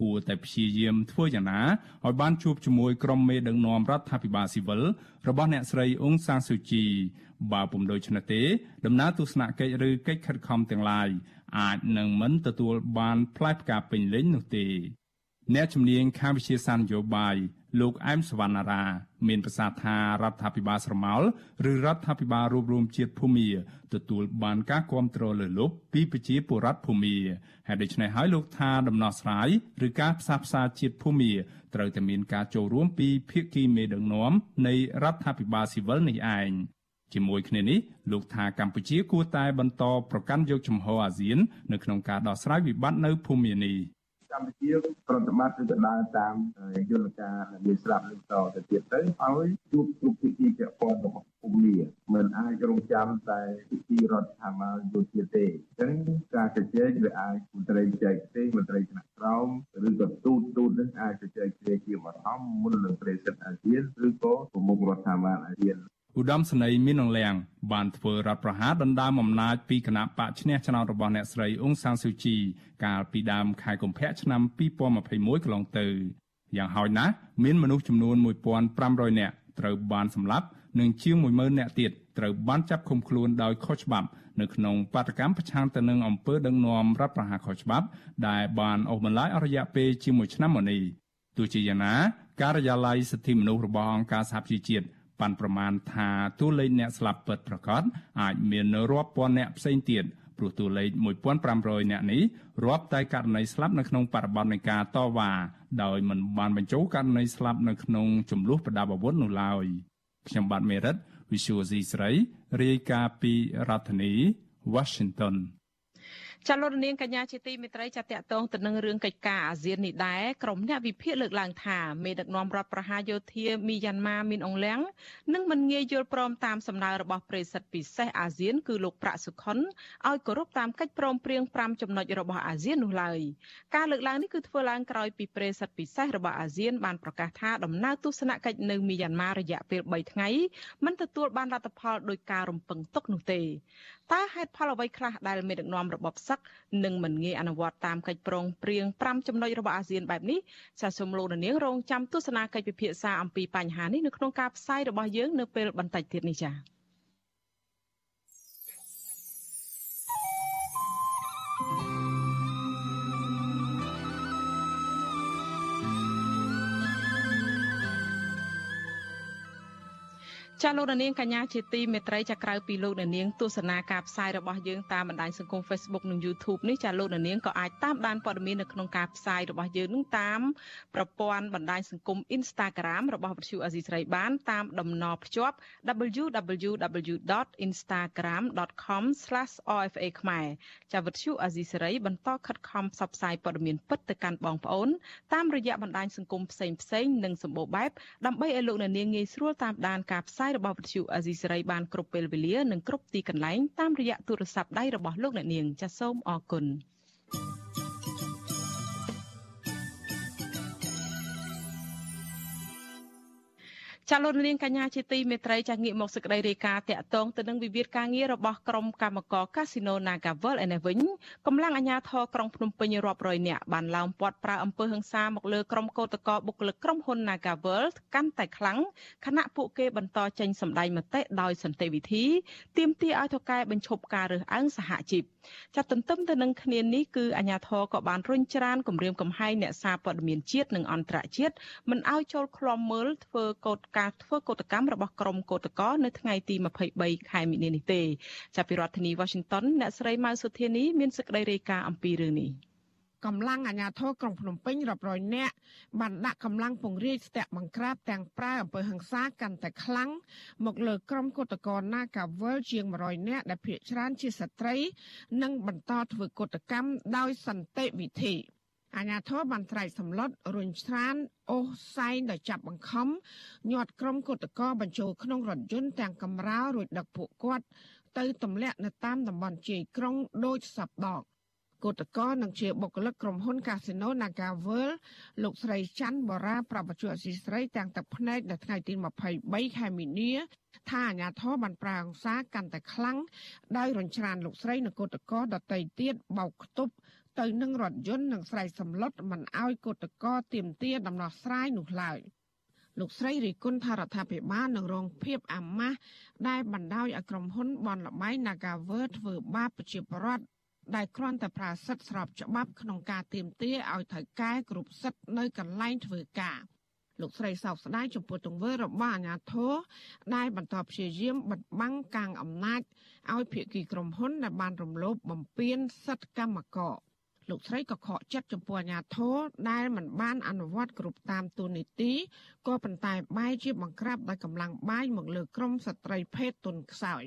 គួរតែព្យាយាមធ្វើយ៉ាងណាឲ្យបានជួបជាមួយក្រុមមេដឹកនាំរដ្ឋាភិបាលស៊ីវិលរបស់អ្នកស្រីអ៊ុងសានស៊ូជីបើពុំដូច្នេះទេដំណើរទស្សនកិច្ចឬកិច្ចខិតខំទាំងឡាយ អាចនឹងមិនទទួលបានផ្លែផ្កាពេញលេញនោះទេអ្នកជំនាញខាងវិទ្យាសាស្ត្រនយោបាយលោកអែមសវណ្ណារា មានប្រសាសន៍ថារដ្ឋាភិបាលស្រមោលឬរដ្ឋាភិបាលរួមរួមជាតិភូមាទទួលបានការគ្រប់គ្រងលើលុបពីប្រជាពលរដ្ឋភូមាហើយដូច្នេះហើយលោកថាដំណោះស្រាយឬការផ្សះផ្សាជាតិភូមាត្រូវតែមានការចូលរួមពីភាគីមេដឹកនាំនៃរដ្ឋាភិបាលស៊ីវិលនេះឯង ជាមួយគ្នានេះលោកថាកម្ពុជាគួរតែបន្តប្រកាន់យកជំហរអាស៊ាន នៅក្នុងការដោះស្រាយវិបត្តិនៅភូមានេះកម្ពុជាប្រតិបត្តិទៅដើរតាមយន្តការដែលមានស្រាប់នឹងតទៅទៀតទៅឲ្យជួបគ្រប់ភាគីពាក់ព័ន្ធរបស់ភូមិមិនអាចរងចាំតែភាគីរដ្ឋាភិបាលយោធាទេអញ្ចឹងការជជែកវាអាចមន្ត្រីចែកទេមន្ត្រីថ្នាក់ក្រោមឬក៏ទូតទូតនឹងអាចជជែកគ្នាជាបឋមមុននឹងប្រេសិតអាស៊ានឬក៏ប្រមុខរដ្ឋាភិបាលអាស៊ាន ឧត្តមសេនីយ៍មីនអងលៀងបានធ្វើរដ្ឋប្រហារដណ្ដើមអំណាចពីគណៈបកឈ្នះឆ្នោតរបស់អ្នកស្រីអ៊ុងសានស៊ូជី កាលពីដើមខែកុម្ភៈឆ្នាំ2021កន្លងទៅយ៉ាងហោចណាស់មានមនុស្សចំនួន1500នាក់ត្រូវបានសម្លាប់និងជាង10000នាក់ទៀតត្រូវបានចាប់ឃុំខ្លួនដោយខុសច្បាប់នៅក្នុងបាតកម្មប្រឆាំងទៅនឹងអំពើដឹកនាំរដ្ឋប្រហារខុសច្បាប់ដែលបានអូសបន្លាយអស់រយៈពេលជាមួយឆ្នាំមកនេះទោះជាយ៉ាងណា ការិយាល័យសិទ្ធិមនុស្សរបស់អង្គការសហប្រជាជាតិ ប៉ាន់ប្រមាណថាតួលេខអ្នកស្លាប់ពិតប្រាកដអាចមានរាប់ពាន់អ្នកផ្សេងទៀតព្រោះតួលេខ1500អ្នកនេះរាប់តែករណីស្លាប់នៅក្នុងបរិបទនៃការតវ៉ាដោយមិនបានបញ្ចូលករណីស្លាប់នៅក្នុងចំនួនប្រដាប់អាវុធនោះឡើយខ្ញុំបាទមេរិត Visual C ស្រីរាយការណ៍ពីរដ្ឋធានី Washington ចាលោកនាងកញ្ញាជាទីមេត្រីចាតតងទៅនឹងរឿងកិច្ចការអាស៊ាននេះដែរក្រុមអ្នកវិភាគលើកឡើងថាមេដឹកនាំរដ្ឋប្រហារយោធាមីយ៉ាន់ម៉ាមានអង្លាំងនឹងមិនងាយយល់ព្រមតាមសំណើរបស់ប្រិសិទ្ធពិសេសអាស៊ានគឺលោកប្រាក់សុខុនឲ្យគោរពតាមកិច្ចព្រមព្រៀង5ចំណុចរបស់អាស៊ាននោះឡើយការលើកឡើងនេះគឺធ្វើឡើងក្រោយពីប្រិសិទ្ធពិសេសរបស់អាស៊ានបានប្រកាសថាដំណើរទស្សនកិច្ចនៅមីយ៉ាន់ម៉ារយៈពេល3ថ្ងៃមិនទទួលបានលទ្ធផលដោយការរំពឹងទុកនោះទេតើហេតុផលអ្វីខ្លះដែលមេដឹកនាំរបបសឹកនឹងមិនងាយអនុវត្តតាមកិច្ចព្រមព្រៀង5ចំណុចរបស់អាស៊ានបែបនេះចាសសូមលោកនាងរងចាំទស្សនាកិច្ចពិភាក្សាអំពីបញ្ហានេះនៅក្នុងការផ្សាយរបស់យើងនៅពេលបន្តិចទៀតនេះចា៎ ចាលោកនាងកញ្ញាជាទីមេត្រីចាក្រៅពីលោកនាងទស្សនាការផ្សាយរបស់យើងតាមបណ្ដាញសង្គម Facebook និង YouTube នេះចាលោកនាងក៏អាចតាមដានព័ត៌មាននៅក្នុងការផ្សាយរបស់យើងនឹងតាមប្រព័ន្ធបណ្ដាញសង្គម Instagram របស់វិទ្យុអេស៊ីស្រីបានតាមដំណភ្ជាប់ www.instagram.com/rfa ខ្មែរចាវិទ្យុអេស៊ីស្រីបន្តខិតខំផ្សព្វផ្សាយព័ត៌មានពិតទៅកាន់បងប្អូនតាមរយៈបណ្ដាញសង្គមផ្សេងៗនិងសម្បូរបែបដើម្បីឲ្យលោកនាងងាយស្រួលតាមដានការផ្សាយរបស់វិទ្យុអាស៊ីសេរីបានគ្រប់ពេលវេលានិងគ្រប់ទីកន្លែងតាមរយៈទូរស័ព្ទដៃរបស់លោកអ្នកនាងចាសសូមអរគុណ ចាលោកនាងកញ្ញាជាទីមេត្រីចាងាកមកសេចក្តីរាយការណ៍តាក់ទងទៅនឹងវិវាទការងាររបស់ក្រុមកម្មករកាស៊ីណូ Nagavel ឯនេះវិញកម្លាំងអាជ្ញាធរក្រុងភ្នំពេញរាប់រយនាក់បានឡោមព័ទ្ធប្រើអំពើហិង្សាមកលើក្រុមកោតក្របុគ្គលិកក្រុមហ៊ុន Nagavel កាន់តែខ្លាំងខណៈពួកគេបន្តចេញសម្ដែងមតិដោយសន្តិវិធីទាមទារឲ្យថៅកែបញ្ឈប់ការរើសអើងសហជីព ចាត់ទន្ទឹមទៅនឹងគ្នានេះគឺអាជ្ញាធរក៏បានរុញច្រានគម្រាមកំហែងអ្នកសារព័ត៌មានជាតិនិងអន្តរជាតិមិនឲ្យចូលឃ្លាំមើលធ្វើកោតការធ្វើកោតកម្មរបស់ក្រុមកោតក្រនៅថ្ងៃទី23ខែមីនានេះទេចាប់ពីរដ្ឋធានី Washington អ្នកស្រីម៉ៅសុធានីមានសេចក្តីរាយការណ៍អំពីរឿងនេះ កម្លាំងអាជ្ញាធរក្រុងភ្នំពេញរាប់រយនាក់បានដាក់កម្លាំងពង្រាយស្ទាក់បង្ក្រាបទាំងប្រើអំពើហិង្សាកាន់តែខ្លាំងមកលើក្រុមគឧតកោ Nagawal ជាង100នាក់ដែលភ័យច្រានជាស្ត្រី និងបន្តធ្វើកុតកម្មដោយសន្តិវិធីអាញាធរបានត្រែកសម្លុតរុញច្រានអូសសែងដោយចាប់បង្ខំញាត់ក្រុមគុតកោបញ្ចូលក្នុងរថយន្តទាំងកំរោរួចដឹកពួកគាត់ទៅទម្លាក់នៅតាមតំបន់ជ័យក្រុងដូចសពដក គឧតកោនឹងជាបុគ្គលិកក្រុមហ៊ុនកាស៊ីណូ Naga World លោកស្រីច័ន្ទបរាប្រាប់បច្ចុប្បន្នស៊ីស្រីទាំងទឹកភ្នែកនៅថ្ងៃទី23ខែមីនាថាអាញាធរបានប្រាអង្សាកាន់តែខ្លាំងដោយរញច្រានលោកស្រីនគឧតកោដតីទៀតបោកខ្ទប់ទៅនឹងរថយន្តនិងស្រែកសម្លុតមិនឲ្យកុតកោទៀមទាដំណោះស្រាយនោះឡើយលោកស្រីរីគុណថារដ្ឋាភិបាលនឹងរងភាពអាម៉ាស់ដែលបណ្ដោយឲ្យក្រុមហ៊ុនបនលបៃ Nagaver ធ្វើបាបប្រជាពលរដ្ឋ ដែលគ្រាន់តែប្រាសិទ្ធស្របច្បាប់ក្នុងការទៀមទាឲ្យត្រូវកែគ្រប់សិទ្ធនៅកន្លែងធ្វើការលោកស្រីសោកស្ដាយចំពោះទង្វើរបស់អាជ្ញាធរដែលបន្តព្យាយាមបិទបាំងកាងអំណាចឲ្យភាគីក្រុមហ៊ុនដែលបានរំលោភបំពានសិទ្ធិកម្មករលោកស្រីក៏ខកចិត្តចំពោះអាញាធរដែលមិនបានអនុវត្តគ្រប់តាមទូនីតិក៏ប៉ុន្តែបែរជាបង្ក្រាបដោយកម្លាំងបាយមកលើក្រុមស្ត្រីភេទទុនខ្សោយ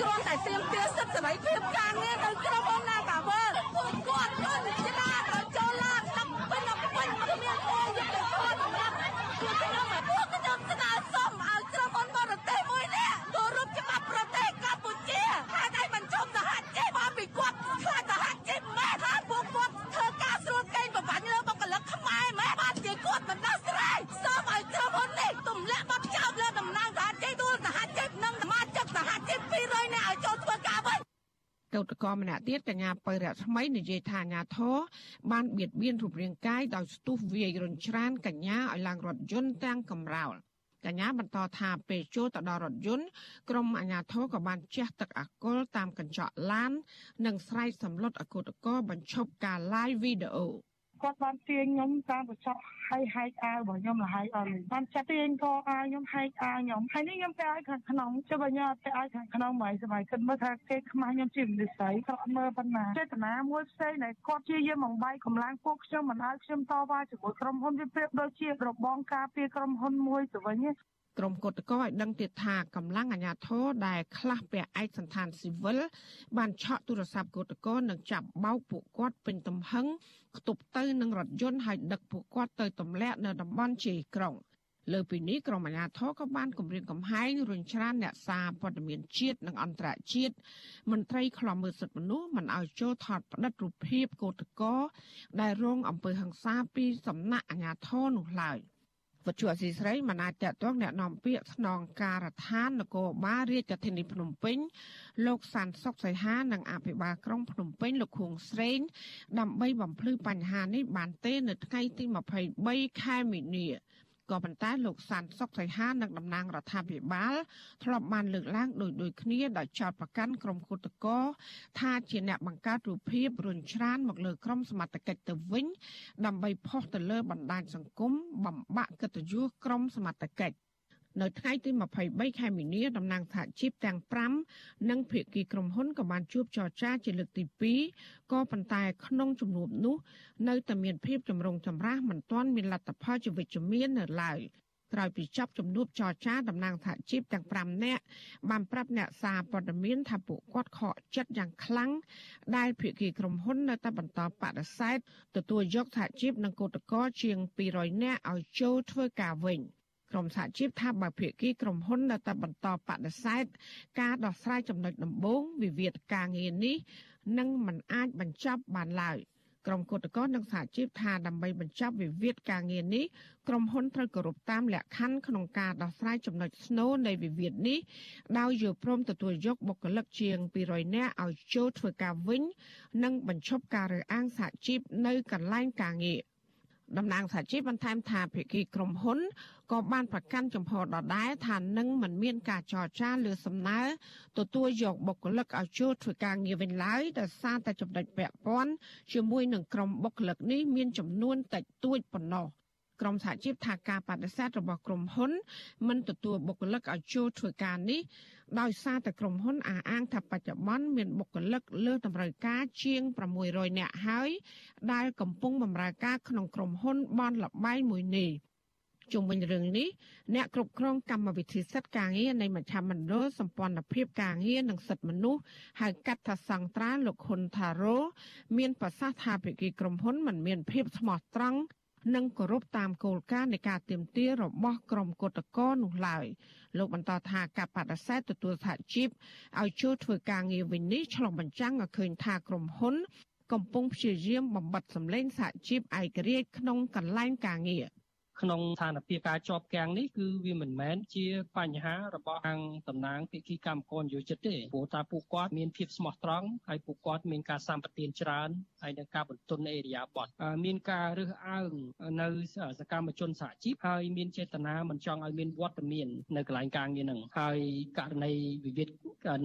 គ្រាន់តែទៀមទាសិទ្ធិសេរីភាពការងារទៅក្រុមហ៊ុនណាកាវើពួកគាត់ខ្លួនច្រាដល់ចូលឡានដល់ពេញដល់ពេញគ្មានគោលយុទ្ធសាស្ត្រសម្រាប់ជួយខ្ញុំឲ្យពួកខ្ញុំស្នើសុំឲ្យក្រុមហ៊ុនបរទេសមួយនេះគោរពច្បាប់ប្រទេសកម្ពុជាហើយឲ្យបញ្ចុះសហជីពឲ្យពីគាត់ខ្លាចសហជីពម៉ែថាពួកគាត់ធ្វើការស្រួលកេងប្រវ័ញ្ចលើបុគ្គលិកខ្មែរម៉ែបានជាគាត់មិនដោះស្រាយសូមឲ្យក្រុមហ៊ុននេះទម្លាក់បទចោទលើតំណែងសហជីពទួលសហជីពនិង សមាជិកសហជីព200នាក់ឲ្យចូលធ្វើការវិញកោតក្រម្នាក់ទៀតកញ្ញាបៃរៈថ្មីនិយាយថាអាញាធរបានបៀតបៀនរូបរាងកាយដោយស្ទុះវាយរំច្រានកញ្ញាឲ្យឡើងរថយន្តទាំងកំរោលកញ្ញាបន្តថាពេលចូលទៅដល់រថយន្តក្រុមអាជ្ញាធរក៏បានជះទឹកអាកុលតាមកញ្ចក់ឡាន និងស្រែកសម្លុតអគុតកោបញ្ឈប់ការ live វីដេអូ គាត់បានទាញខ្ញុំតាមកញ្ចក់ហើយហែកអាវរបស់ខ្ញុំលហើយអត់បានចាប់ទាញកអាវខ្ញុំហែកអាវខ្ញុំហើយនេះខ្ញុំទៅឲ្យខាងក្នុងចុះបើខ្ញុំអត់ទៅឲ្យខាងក្នុងហ្មងសម័យគិតមើលថាគេខ្មាស់ខ្ញុំជាមនុស្សស្រីក្រក់មើលប៉ុណ្ណាចេតនាមួយផ្សេងដែលគាត់ជាយាមបង្បាយកម្លាំងពួកខ្ញុំមិនឲ្យខ្ញុំតវ៉ាជាមួយក្រុមហ៊ុនវាប្រៀបដូចជារបងការពារក្រុមហ៊ុនមួយទៅវិញ ក្រុមគឧតកោឲ្យដឹងទៀតថាកម្លាំងអាជ្ញាធរដែលខ្លះពាក់ឯកសន្តានស៊ីវិលបានឆក់ទូរស័ព្ទគឧតកោនិងចាប់បោកពួកគាត់ពេញទំហឹងខ្ទប់ទៅនឹងរថយន្តហើយដឹកពួកគាត់ទៅទម្លាក់នៅតំបន់ជ័យក្រុងលើពីនេះក្រុមអាជ្ញាធរក៏បានគម្រាមកំហែងរុញច្រានអ្នកសារព័ត៌មានជាតិនិងអន្តរជាតិមន្ត្រីខ្លំមើលសិទ្ធិមនុស្សមិនឲ្យចូលថតផ្តិតរូបភាពកោតកោដែលរងអំពើហិង្សាពីសំណាក់អាជ្ញាធរនោះឡើយ។ វត្ថុអសីស្រីមិនអាចតតងแนะនាំពាក្យស្នងការដ្ឋាននគរបាលរាជធានីភ្នំពេញលោកសានសុកសីហានិងអភិបាលក្រុងភ្នំពេញលោកខួងស្រេងដើម្បីបំភ្លឺបញ្ហានេះបានទេនៅថ្ងៃទី23ខែមីនា ក៏ប៉ុន្តែលោកសានសុកសីហានិងតំណាងរដ្ឋាភិបាលធ្លាប់បានលើកឡើងដោយដូចគ្នាដោយចោទប្រកាន់ក្រុមគុតកោថាជាអ្នកបង្កើតរូបភាពរុញច្រានមកលើក្រុមសមត្ថកិច្ចទៅវិញ ដើម្បីផុសទៅលើបណ្ដាញសង្គមបំបាក់កិត្តិយសក្រុមសមត្ថកិច្ច នៅថ្ងៃទី23ខែមីនាតំណាងសហជីពទាំង5និងភាគីក្រុមហ៊ុនក៏បានជួបចរចាជាលើកទី2ក៏ប៉ុន្តែក្នុងជំនួបនោះនៅតែមានភាពចម្រូងចម្រាសមិនទាន់មានលទ្ធផលជាវិជ្ជមាននៅឡើយក្រោយពីចប់ជំនួបចរចាតំណាងសហជីពទាំង5នាក់បានប្រាប់អ្នកសារព័ត៌មានថាពួកគាត់ខកចិត្តយ៉ាងខ្លាំងដែលភាគីក្រុមហ៊ុននៅតែបន្តបដិសេធទទួលយកសហជីពនិងគឧតកោជាង200នាក់ឲ្យចូលធ្វើការវិញ។ ក្រុមសហជីពថាបើភាគីក្រុមហ៊ុននៅតែបន្តបដិសេធការដោះស្រាយចំណុចដំបូងវិវាទការងារនេះនឹងមិនអាចបញ្ចប់បានឡើយក្រុមគឧតកោនិងសហជីពថាដើម្បីបញ្ចប់វិវាទការងារនេះក្រុមហ៊ុនត្រូវគោរពតាមលក្ខខណ្ឌក្នុងការដោះស្រាយចំណុចស្នូលនៃវិវាទនេះដោយយល់ព្រមទទួលយកបុគ្គលិកជាង200នាក់ឲ្យចូលធ្វើការវិញ និងបញ្ឈប់ការរើសអើងសហជីពនៅកន្លែងការងារ តំណាងសហជីពបន្ថែមថាភាគីក្រុមហ៊ុនក៏បានប្រកាន់ចំហដដែលថានឹងមិនមានការចរចាលើសំណើទទួលយកបុគ្គលិកឲ្យចូលធ្វើការងារវិញឡើយដោយសារតែចំណុចពាក់ព័ន្ធជាមួយនឹងក្រុមបុគ្គលិកនេះមានចំនួនតិចតួចប៉ុណ្ណោះ ក្រុមសហជីពថាការបដិសេធរបស់ក្រុមហ៊ុន មិនទទួលបុគ្គលិកឲ្យចូលធ្វើការនេះដោយសារតែក្រុមហ៊ុនអះអាងថាបច្ចុប្បន្នមានបុគ្គលិកលើតម្រូវការជាង600នាក់ហើយដែលកំពុងបម្រើការក្នុងក្រុមហ៊ុនបនលបែងមួយនេះជុំវិញរឿងនេះអ្នកគ្រប់គ្រងកម្មវិធីសិទ្ធិការងារនៃមជ្ឈមណ្ឌលសម្ព័ន្ធភាពការងារនិងសិទ្ធិមនុស្សហៅកាត់ថាសង្ត្រាលោកហ៊ុនថារ៉ូមានប្រសាសន៍ថាភាគីក្រុមហ៊ុនមិនមានភាពស្មោះត្រង់ និងគោរពតាមគោលការណ៍នៃការទៀមទារបស់ក្រុមគឧតកោនោះឡើយលោកបន្តថាការបដិសេធទទួលសហជីពឲ្យចូលធ្វើការងារវិញនេះឆ្លុះបញ្ចាំងឲ្យឃើញថាក្រុមហ៊ុន កំពុងព្យាយាមបំបត្តិសម្លេងសហជីពឯករាជ្យក្នុងកន្លែងការងារ។ ក្នុងស្ថានភាពការជាប់គាំងនេះគឺវាមិនមែនជាបញ្ហារបស់ខាងតំណាងភាគីកម្មករនយោជិតទេព្រោះតាពួកគាត់មានភាពស្មោះត្រង់ហើយពួកគាត់មានការសម្បទានច្រើនហើយនឹងការបន្ទន់អេរិយាប័តមានការរើសអើងនៅសកម្មជនសហជីពហើយមានចេតនាមិនចង់ឲ្យមានវត្តមាននៅកន្លែងការងារហ្នឹងហើយករណីវិវាទ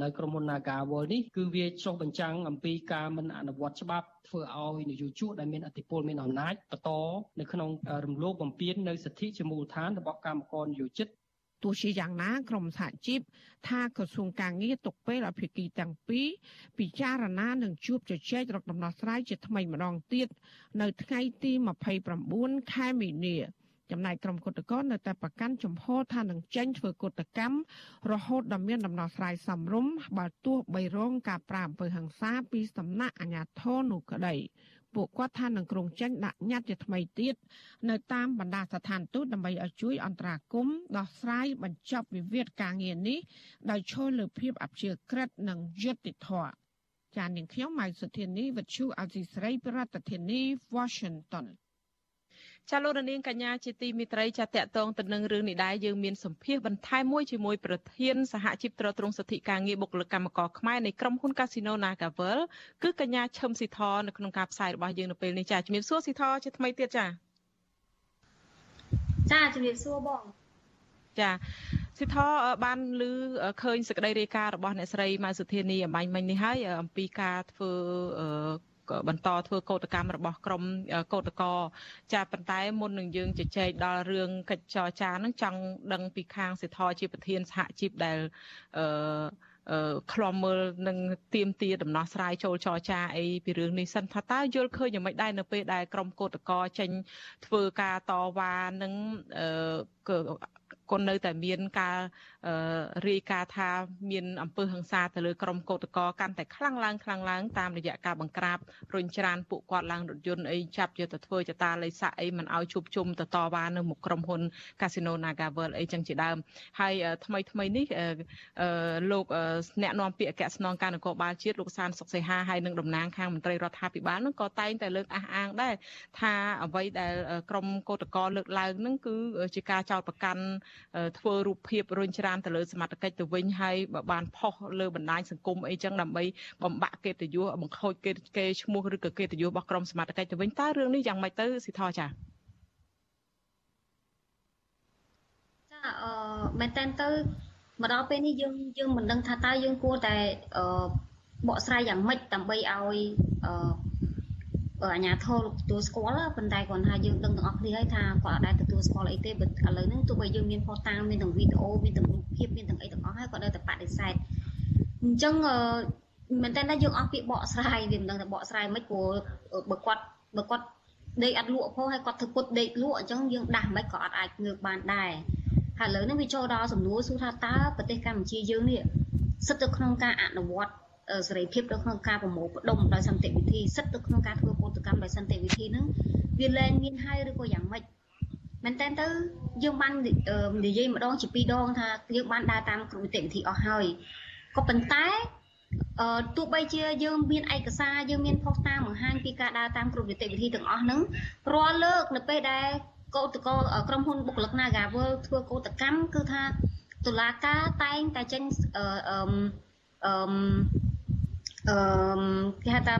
នៅក្រុមហ៊ុន Nagawal នេះគឺវាចុះបញ្ចាំងអំពីការមិនអនុវត្តច្បាប់ ធ្វើឲ្យនយោជកដែលមានអធិបុលមានអំណាចបន្តនៅក្នុងរំលោភបំពាននៅសិទ្ធិជាមូលដ្ឋានរបស់កម្មករនយោជិតទោះជាយ៉ាងណាក្រមសហជីពថាក្រសួងការងារទុកពេលឲ្យភាគីទាំងពីរពិចារណានិងជួបជជែករកដំណោះស្រាយជាថ្មីម្ដងទៀតនៅថ្ងៃទី29ខែមីនា ចំណែកក្រុមគុតកោនៅតែប្រកាន់ជំហរថានឹងចេញធ្វើគុតកម្មរហូតដល់មានដំណោះស្រាយសមរម្យបើទោះបីរងការប្រាអំពើហិង្សាពីសំណាក់អាជ្ញាធរនោះក្តីពួកគាត់ថានឹងក្រុងចេញដាក់ញត្តិជាថ្មីទៀតនៅតាមបណ្ដាស្ថានទូតដើម្បីឲ្យជួយអន្តរាគមន៍ដោះស្រាយបញ្ចប់វិវាទការងារនេះដោយឈលលើភាពអព្យាក្រឹតនិងយុត្តិធម៌ចាននាងខ្ញុំម៉ៃសុធានីវិទ្យុអេស៊ីស្រីប្រធានាធិបតី Washington ចាលោករនាងកញ្ញាជាទីមិត្តរីចាតកតងទៅនឹងរឿងនេះដែរយើងមានសម្ភារបន្ថែមមួយជាមួយប្រធានសហជីពត្រួតត្រងសិទ្ធិការងារបុគ្គលិកកម្មករខ្មែរនៃក្រុមហ៊ុន Casino Nagavel គឺកញ្ញាឈឹមស៊ីធនៅក្នុងការផ្សាយរបស់យើងនៅពេលនេះចាជំរាបសួរស៊ីធជាថ្មីទៀតចាចាជំរាបសួរបងចាសិទ្ធបានឮឃើញសេចក្តីរាយការណ៍របស់អ្នកស្រីម៉ៅសុធានីអំបញ្ញមិញនេះហើយអំពីការធ្វើ បន្តធ្វើកោតកម្មរបស់ក្រមកោតកោចាប៉ុន្តែមុននឹងយើងជជែកដល់រឿងកិច្ចចរចានឹងចង់ដឹងពីខាងសិទ្ធជាប្រធានសហជីពដែលអឺខ្លំមើលនឹងទៀមទាដំណោះស្រាយចូលចរចាអីពីរឿងនេះសិនថាតើយល់ឃើញយ៉ាងម៉េចដែរនៅពេលដែលក្រមកោតកោចេញធ្វើការតវ៉ានឹងក៏នៅតែមានការរាយការណ៍ថាមានអំពើហិង្សាទៅលើក្រុមកោតក្រកាន់តែខ្លាំងឡើងខ្លាំងឡើងតាមរយៈការបង្ក្រាបរុញច្រានពួកគាត់ឡើងរថយន្តអីចាប់យកទៅធ្វើចតាល័យស័កអីមិនឲ្យជួបជុំទៅតវ៉ានៅមុខក្រុមហ៊ុន Casino Nagavel អីចឹងជាដើមហើយថ្មីថ្មីនេះលោកអ្នកនាំពាក្យអគ្គស្នងការនគរបាលជាតិលោកសានសុកសេហាហើយនឹងតំណាងខាងមន្ត្រីរដ្ឋាភិបាលនឹងក៏តែងតែលើកអះអាងដែរថាអ្វីដែលក្រុមកោតក្រលើកឡើងនឹងគឺជាការចោទប្រកាន់ធ្វើរូបភាពរុញច្រានទៅលើសមត្ថកិច្ចទៅវិញហើយបើបានផុសលើបណ្ដាញសង្គមអីចឹងដើម្បីបំបាក់កិត្តិយសបង្ខូចកិត្តិគេឈ្មោះឬក៏កិត្តិយសរបស់ក្រុមសមត្ថកិច្ចទៅវិញតើរឿងនេះយ៉ាងម៉េចទៅស៊ីថចាចាអឺមែនតើទៅមកដល់ពេលនេះយើងយើងមិនដឹងថាតើយើងគួរតែអឺបកស្រាយយ៉ាងម៉េចដើម្បីឲ្យអឺ អាញាធរលោកទទួលស្គាល់ប៉ុន្តែគាត់ថាយើងដឹងទាំងអស់គ្នាហើយថាគាត់អត់ដែលទទួលស្គាល់អីទេឥឡូវហ្នឹងទោះបីយើងមានផុសតាងមានទាំងវីដេអូមានទាំងរូបភាពមានទាំងអីទាំងអស់ហើយគាត់នៅតែបដិសេធអញ្ចឹងមែនតើយើងអស់ពាក្យបកស្រាយវាមិនដឹងថាបកស្រាយមិនព្រោះបើគាត់បើគាត់ដេកអត់លក់ផងហើយគាត់ធ្វើពុតដេកលក់អញ្ចឹងយើងដាស់មិនក៏អត់អាចងើបបានដែរហើយឥឡូវនេះវាចូលដល់សំណួរសួរថាតើប្រទេសកម្ពុជាយើងនេះសិទ្ធិទៅក្នុងការអនុវត្ត សេរីភាពនៅក្នុងការប្រមូលផ្ដុំដោយសន្តិវិធីសិទ្ធិទៅក្នុងការធ្វើកោតកម្មដោយសន្តិវិធីហ្នឹងវាលែងមានហើយឬក៏យ៉ាងម៉េចមែនតើទៅយើងបាននិយាយម្ដងជាពីរដងថាយើងបានដើរតាមគ្រប់នីតិវិធីអស់ហើយក៏ប៉ុន្តែអឺទោះបីជាយើងមានឯកសារយើងមានផុសតាងបង្ហាញពីការដើរតាមគ្រប់នីតិវិធីទាំងអស់ហ្នឹងរាល់លើកនៅពេលដែលកោតកោក្រុមហ៊ុនបុគ្គលិក Nagawal ធ្វើកោតកម្មគឺថាតុលាការតែងតែចេញអឺអឺ អឺគេហៅថា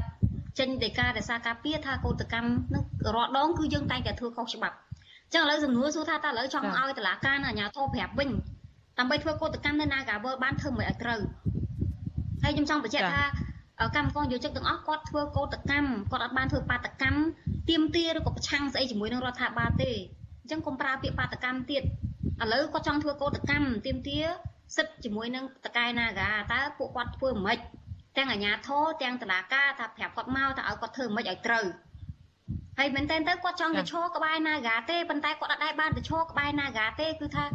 ចេញដីការក្សាការពារថាកោតកម្មនឹងរាល់ដងគឺយើងតែងតែធ្វើខុសច្បាប់អញ្ចឹងឥឡូវសំណួរសួរថាតើឥឡូវចង់ឲ្យតុលាការអាជ្ញាធរប្រាប់វិញដើម្បីធ្វើកោតកម្មនៅ Nagawal បានធ្វើមិនឲ្យត្រូវហើយខ្ញុំចង់បញ្ជាក់ថាកម្មករយោជិកទាំងអស់គាត់ធ្វើកោតកម្មគាត់អត់បានធ្វើបាតកម្មទៀមទាឬក៏ប្រឆាំងស្អីជាមួយនឹងរដ្ឋាភិបាលទេអញ្ចឹងកុំប្រើពាក្យបាតកម្មទៀតឥឡូវគាត់ចង់ធ្វើកោតកម្មទៀមទាសិទ្ធជាមួយនឹងតកែណាកាតើពួកគាត់ធ្វើមិន ទាំងអាជ្ញាធរទាំងតឡាការថាប្រាប់គាត់មកថាឲ្យគាត់ធ្វើមិនឲ្យត្រូវហើយមែនតើទៅគាត់ចង់ទៅឈរក្បែរណាកាទេប៉ុន្តែគាត់អត់ដែរបានទៅឈរក្បែរណាកាទេគឺថា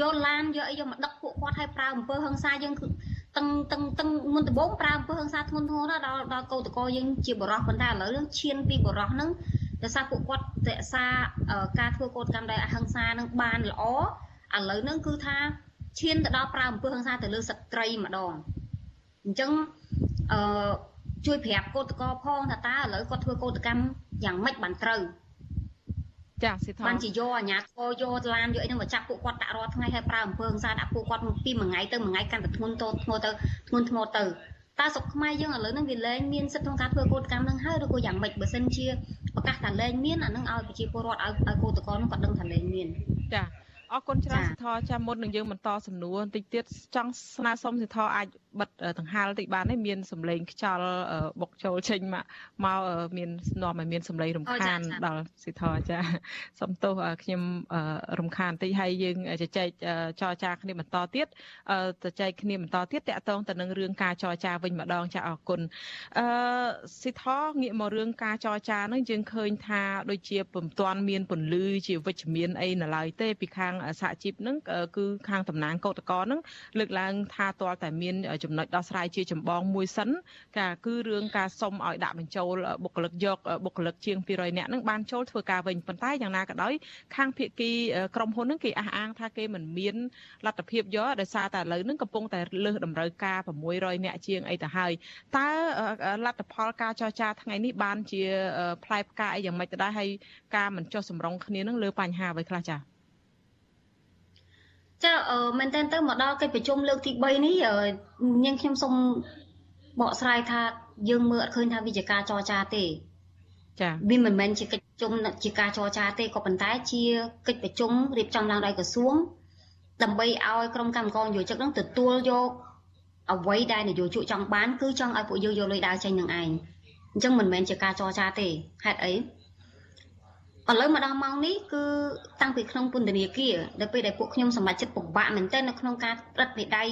យកឡានយកអីយកមកដឹកពួកគាត់ឲ្យប្រើអំពើហិង្សាយើងគឺតឹងតឹងតឹងមុនដំបូងប្រើអំពើហិង្សាធ្ងន់ធ្ងរដល់ដល់កោតកោយើងជាបរោះប៉ុន្តែឥឡូវឈានពីបរោះហ្នឹងដោយសារពួកគាត់រក្សាការធ្វើកោតកម្មដោយអហិង្សានឹងបានល្អឥឡូវហ្នឹងគឺថាឈានទៅដល់ប្រើអំពើហិង្សាទៅលើស្ត្រីម្ដងអញ្ចឹង អឺជួយប្រាប់កោតកោផងថាតើឥឡូវគាត់ធ្វើកោតកម្មយ៉ាងម៉េចបានត្រូវចាសិទ្ធិបានជាយកអាញាធរយកឡានយកអីហ្នឹងមកចាប់ពួកគាត់ដាក់រាល់ថ្ងៃហើយប្រើអំពើហិង្សាដាក់ពួកគាត់ពីមួយថ្ងៃទៅមួយថ្ងៃកាន់តែធ្ងន់ទៅធ្ងន់ទៅធ្ងន់ធ្ងរទៅតើស្រុកខ្មែរយើងឥឡូវហ្នឹងវាលែងមានសិទ្ធិក្នុងការធ្វើកោតកម្មហ្នឹងហើយឬក៏យ៉ាងម៉េចបើសិនជាប្រកាសថាលែងមានអាហ្នឹងឲ្យប្រជាពលរដ្ឋឲ្យឲ្យកោតក្រហ្នឹងគាត់ដឹងថាលែងមានចា អរគុណច្រើនសិទ្ធិចាំមុននឹងយើងបន្តសំណួរបន្តិចទៀតចង់ស្នើសុំសិទ្ធិអាចបិទដង្ហាលតិចបានទេមានសម្លេងខ្យល់បុកចូលចេញមកមកមាននាំឲ្យមានសម្លេងរំខានដល់សិទ្ធិចាសុំទោសខ្ញុំរំខានតិចហើយយើងជជែកចរចាគ្នាបន្តទៀតជជែកគ្នាបន្តទៀតតកតងទៅនឹងរឿងការចរចាវិញម្ដងចាអរគុណអឺសិទ្ធិងាកមករឿងការចរចានឹងយើងឃើញថាដូចជាពុំទាន់មានពន្លឺជាវិជ្ជមានអីនៅឡើយទេពីខាងសហជីពនឹងគឺខាងតំណាងកោតកោនឹងលើកឡើងថាតលតែមានចំណុចដោះស្រាយជាចម្បងមួយសិនកាគឺរឿងការសុំឲ្យដាក់បញ្ចូលបុគ្គលិកយកបុគ្គលិកជាង200នាក់នឹងបានចូលធ្វើការវិញប៉ុន្តែយ៉ាងណាក៏ដោយខាងភៀកគីក្រុមហ៊ុននឹងគេអះអាងថាគេមិនមានលទ្ធភាពយកដោយសារតែឥឡូវនឹងកំពុងតែលើសតម្រូវការ600នាក់ជាងអីទៅហើយតើលទ្ធផលការចរចាថ្ងៃនេះបានជាផ្លែផ្កាអីយ៉ាងម៉េចទៅដែរហើយការមិនចុះសម្រុងគ្នានឹងលើបញ្ហាអ្វីខ្លះចា៎ ចាអឺមែនតើទៅមកដល់កិច្ចប្រជុំលើកទី3នេះញ៉ាំខ្ញុំសូមបកស្រាយថាយើងមើលអត់ឃើញថាវាជាការចរចាទេចាវាមិនមែនជាកិច្ចប្រជុំជាការចរចាទេក៏ប៉ុន្តែជាកិច្ចប្រជុំរៀបចំឡើងដោយក្រសួងដើម្បីឲ្យក្រុមកម្មការនយោជិកនឹងទទួលយកអ្វីដែលនយោជកចង់បានគឺចង់ឲ្យពួកយើងយកលុយដើរចេញនឹងឯងអញ្ចឹងមិនមែនជាការចរចាទេហេតុអី ឥឡូវមកដល់ម៉ោងនេះគឺតាំងពីក្នុងពន្ធនាគារដល់ពេលដែលពួកខ្ញុំសម្រេចចិត្តពិបាកមែនទែននៅក្នុងការប្រឹកមេដៃ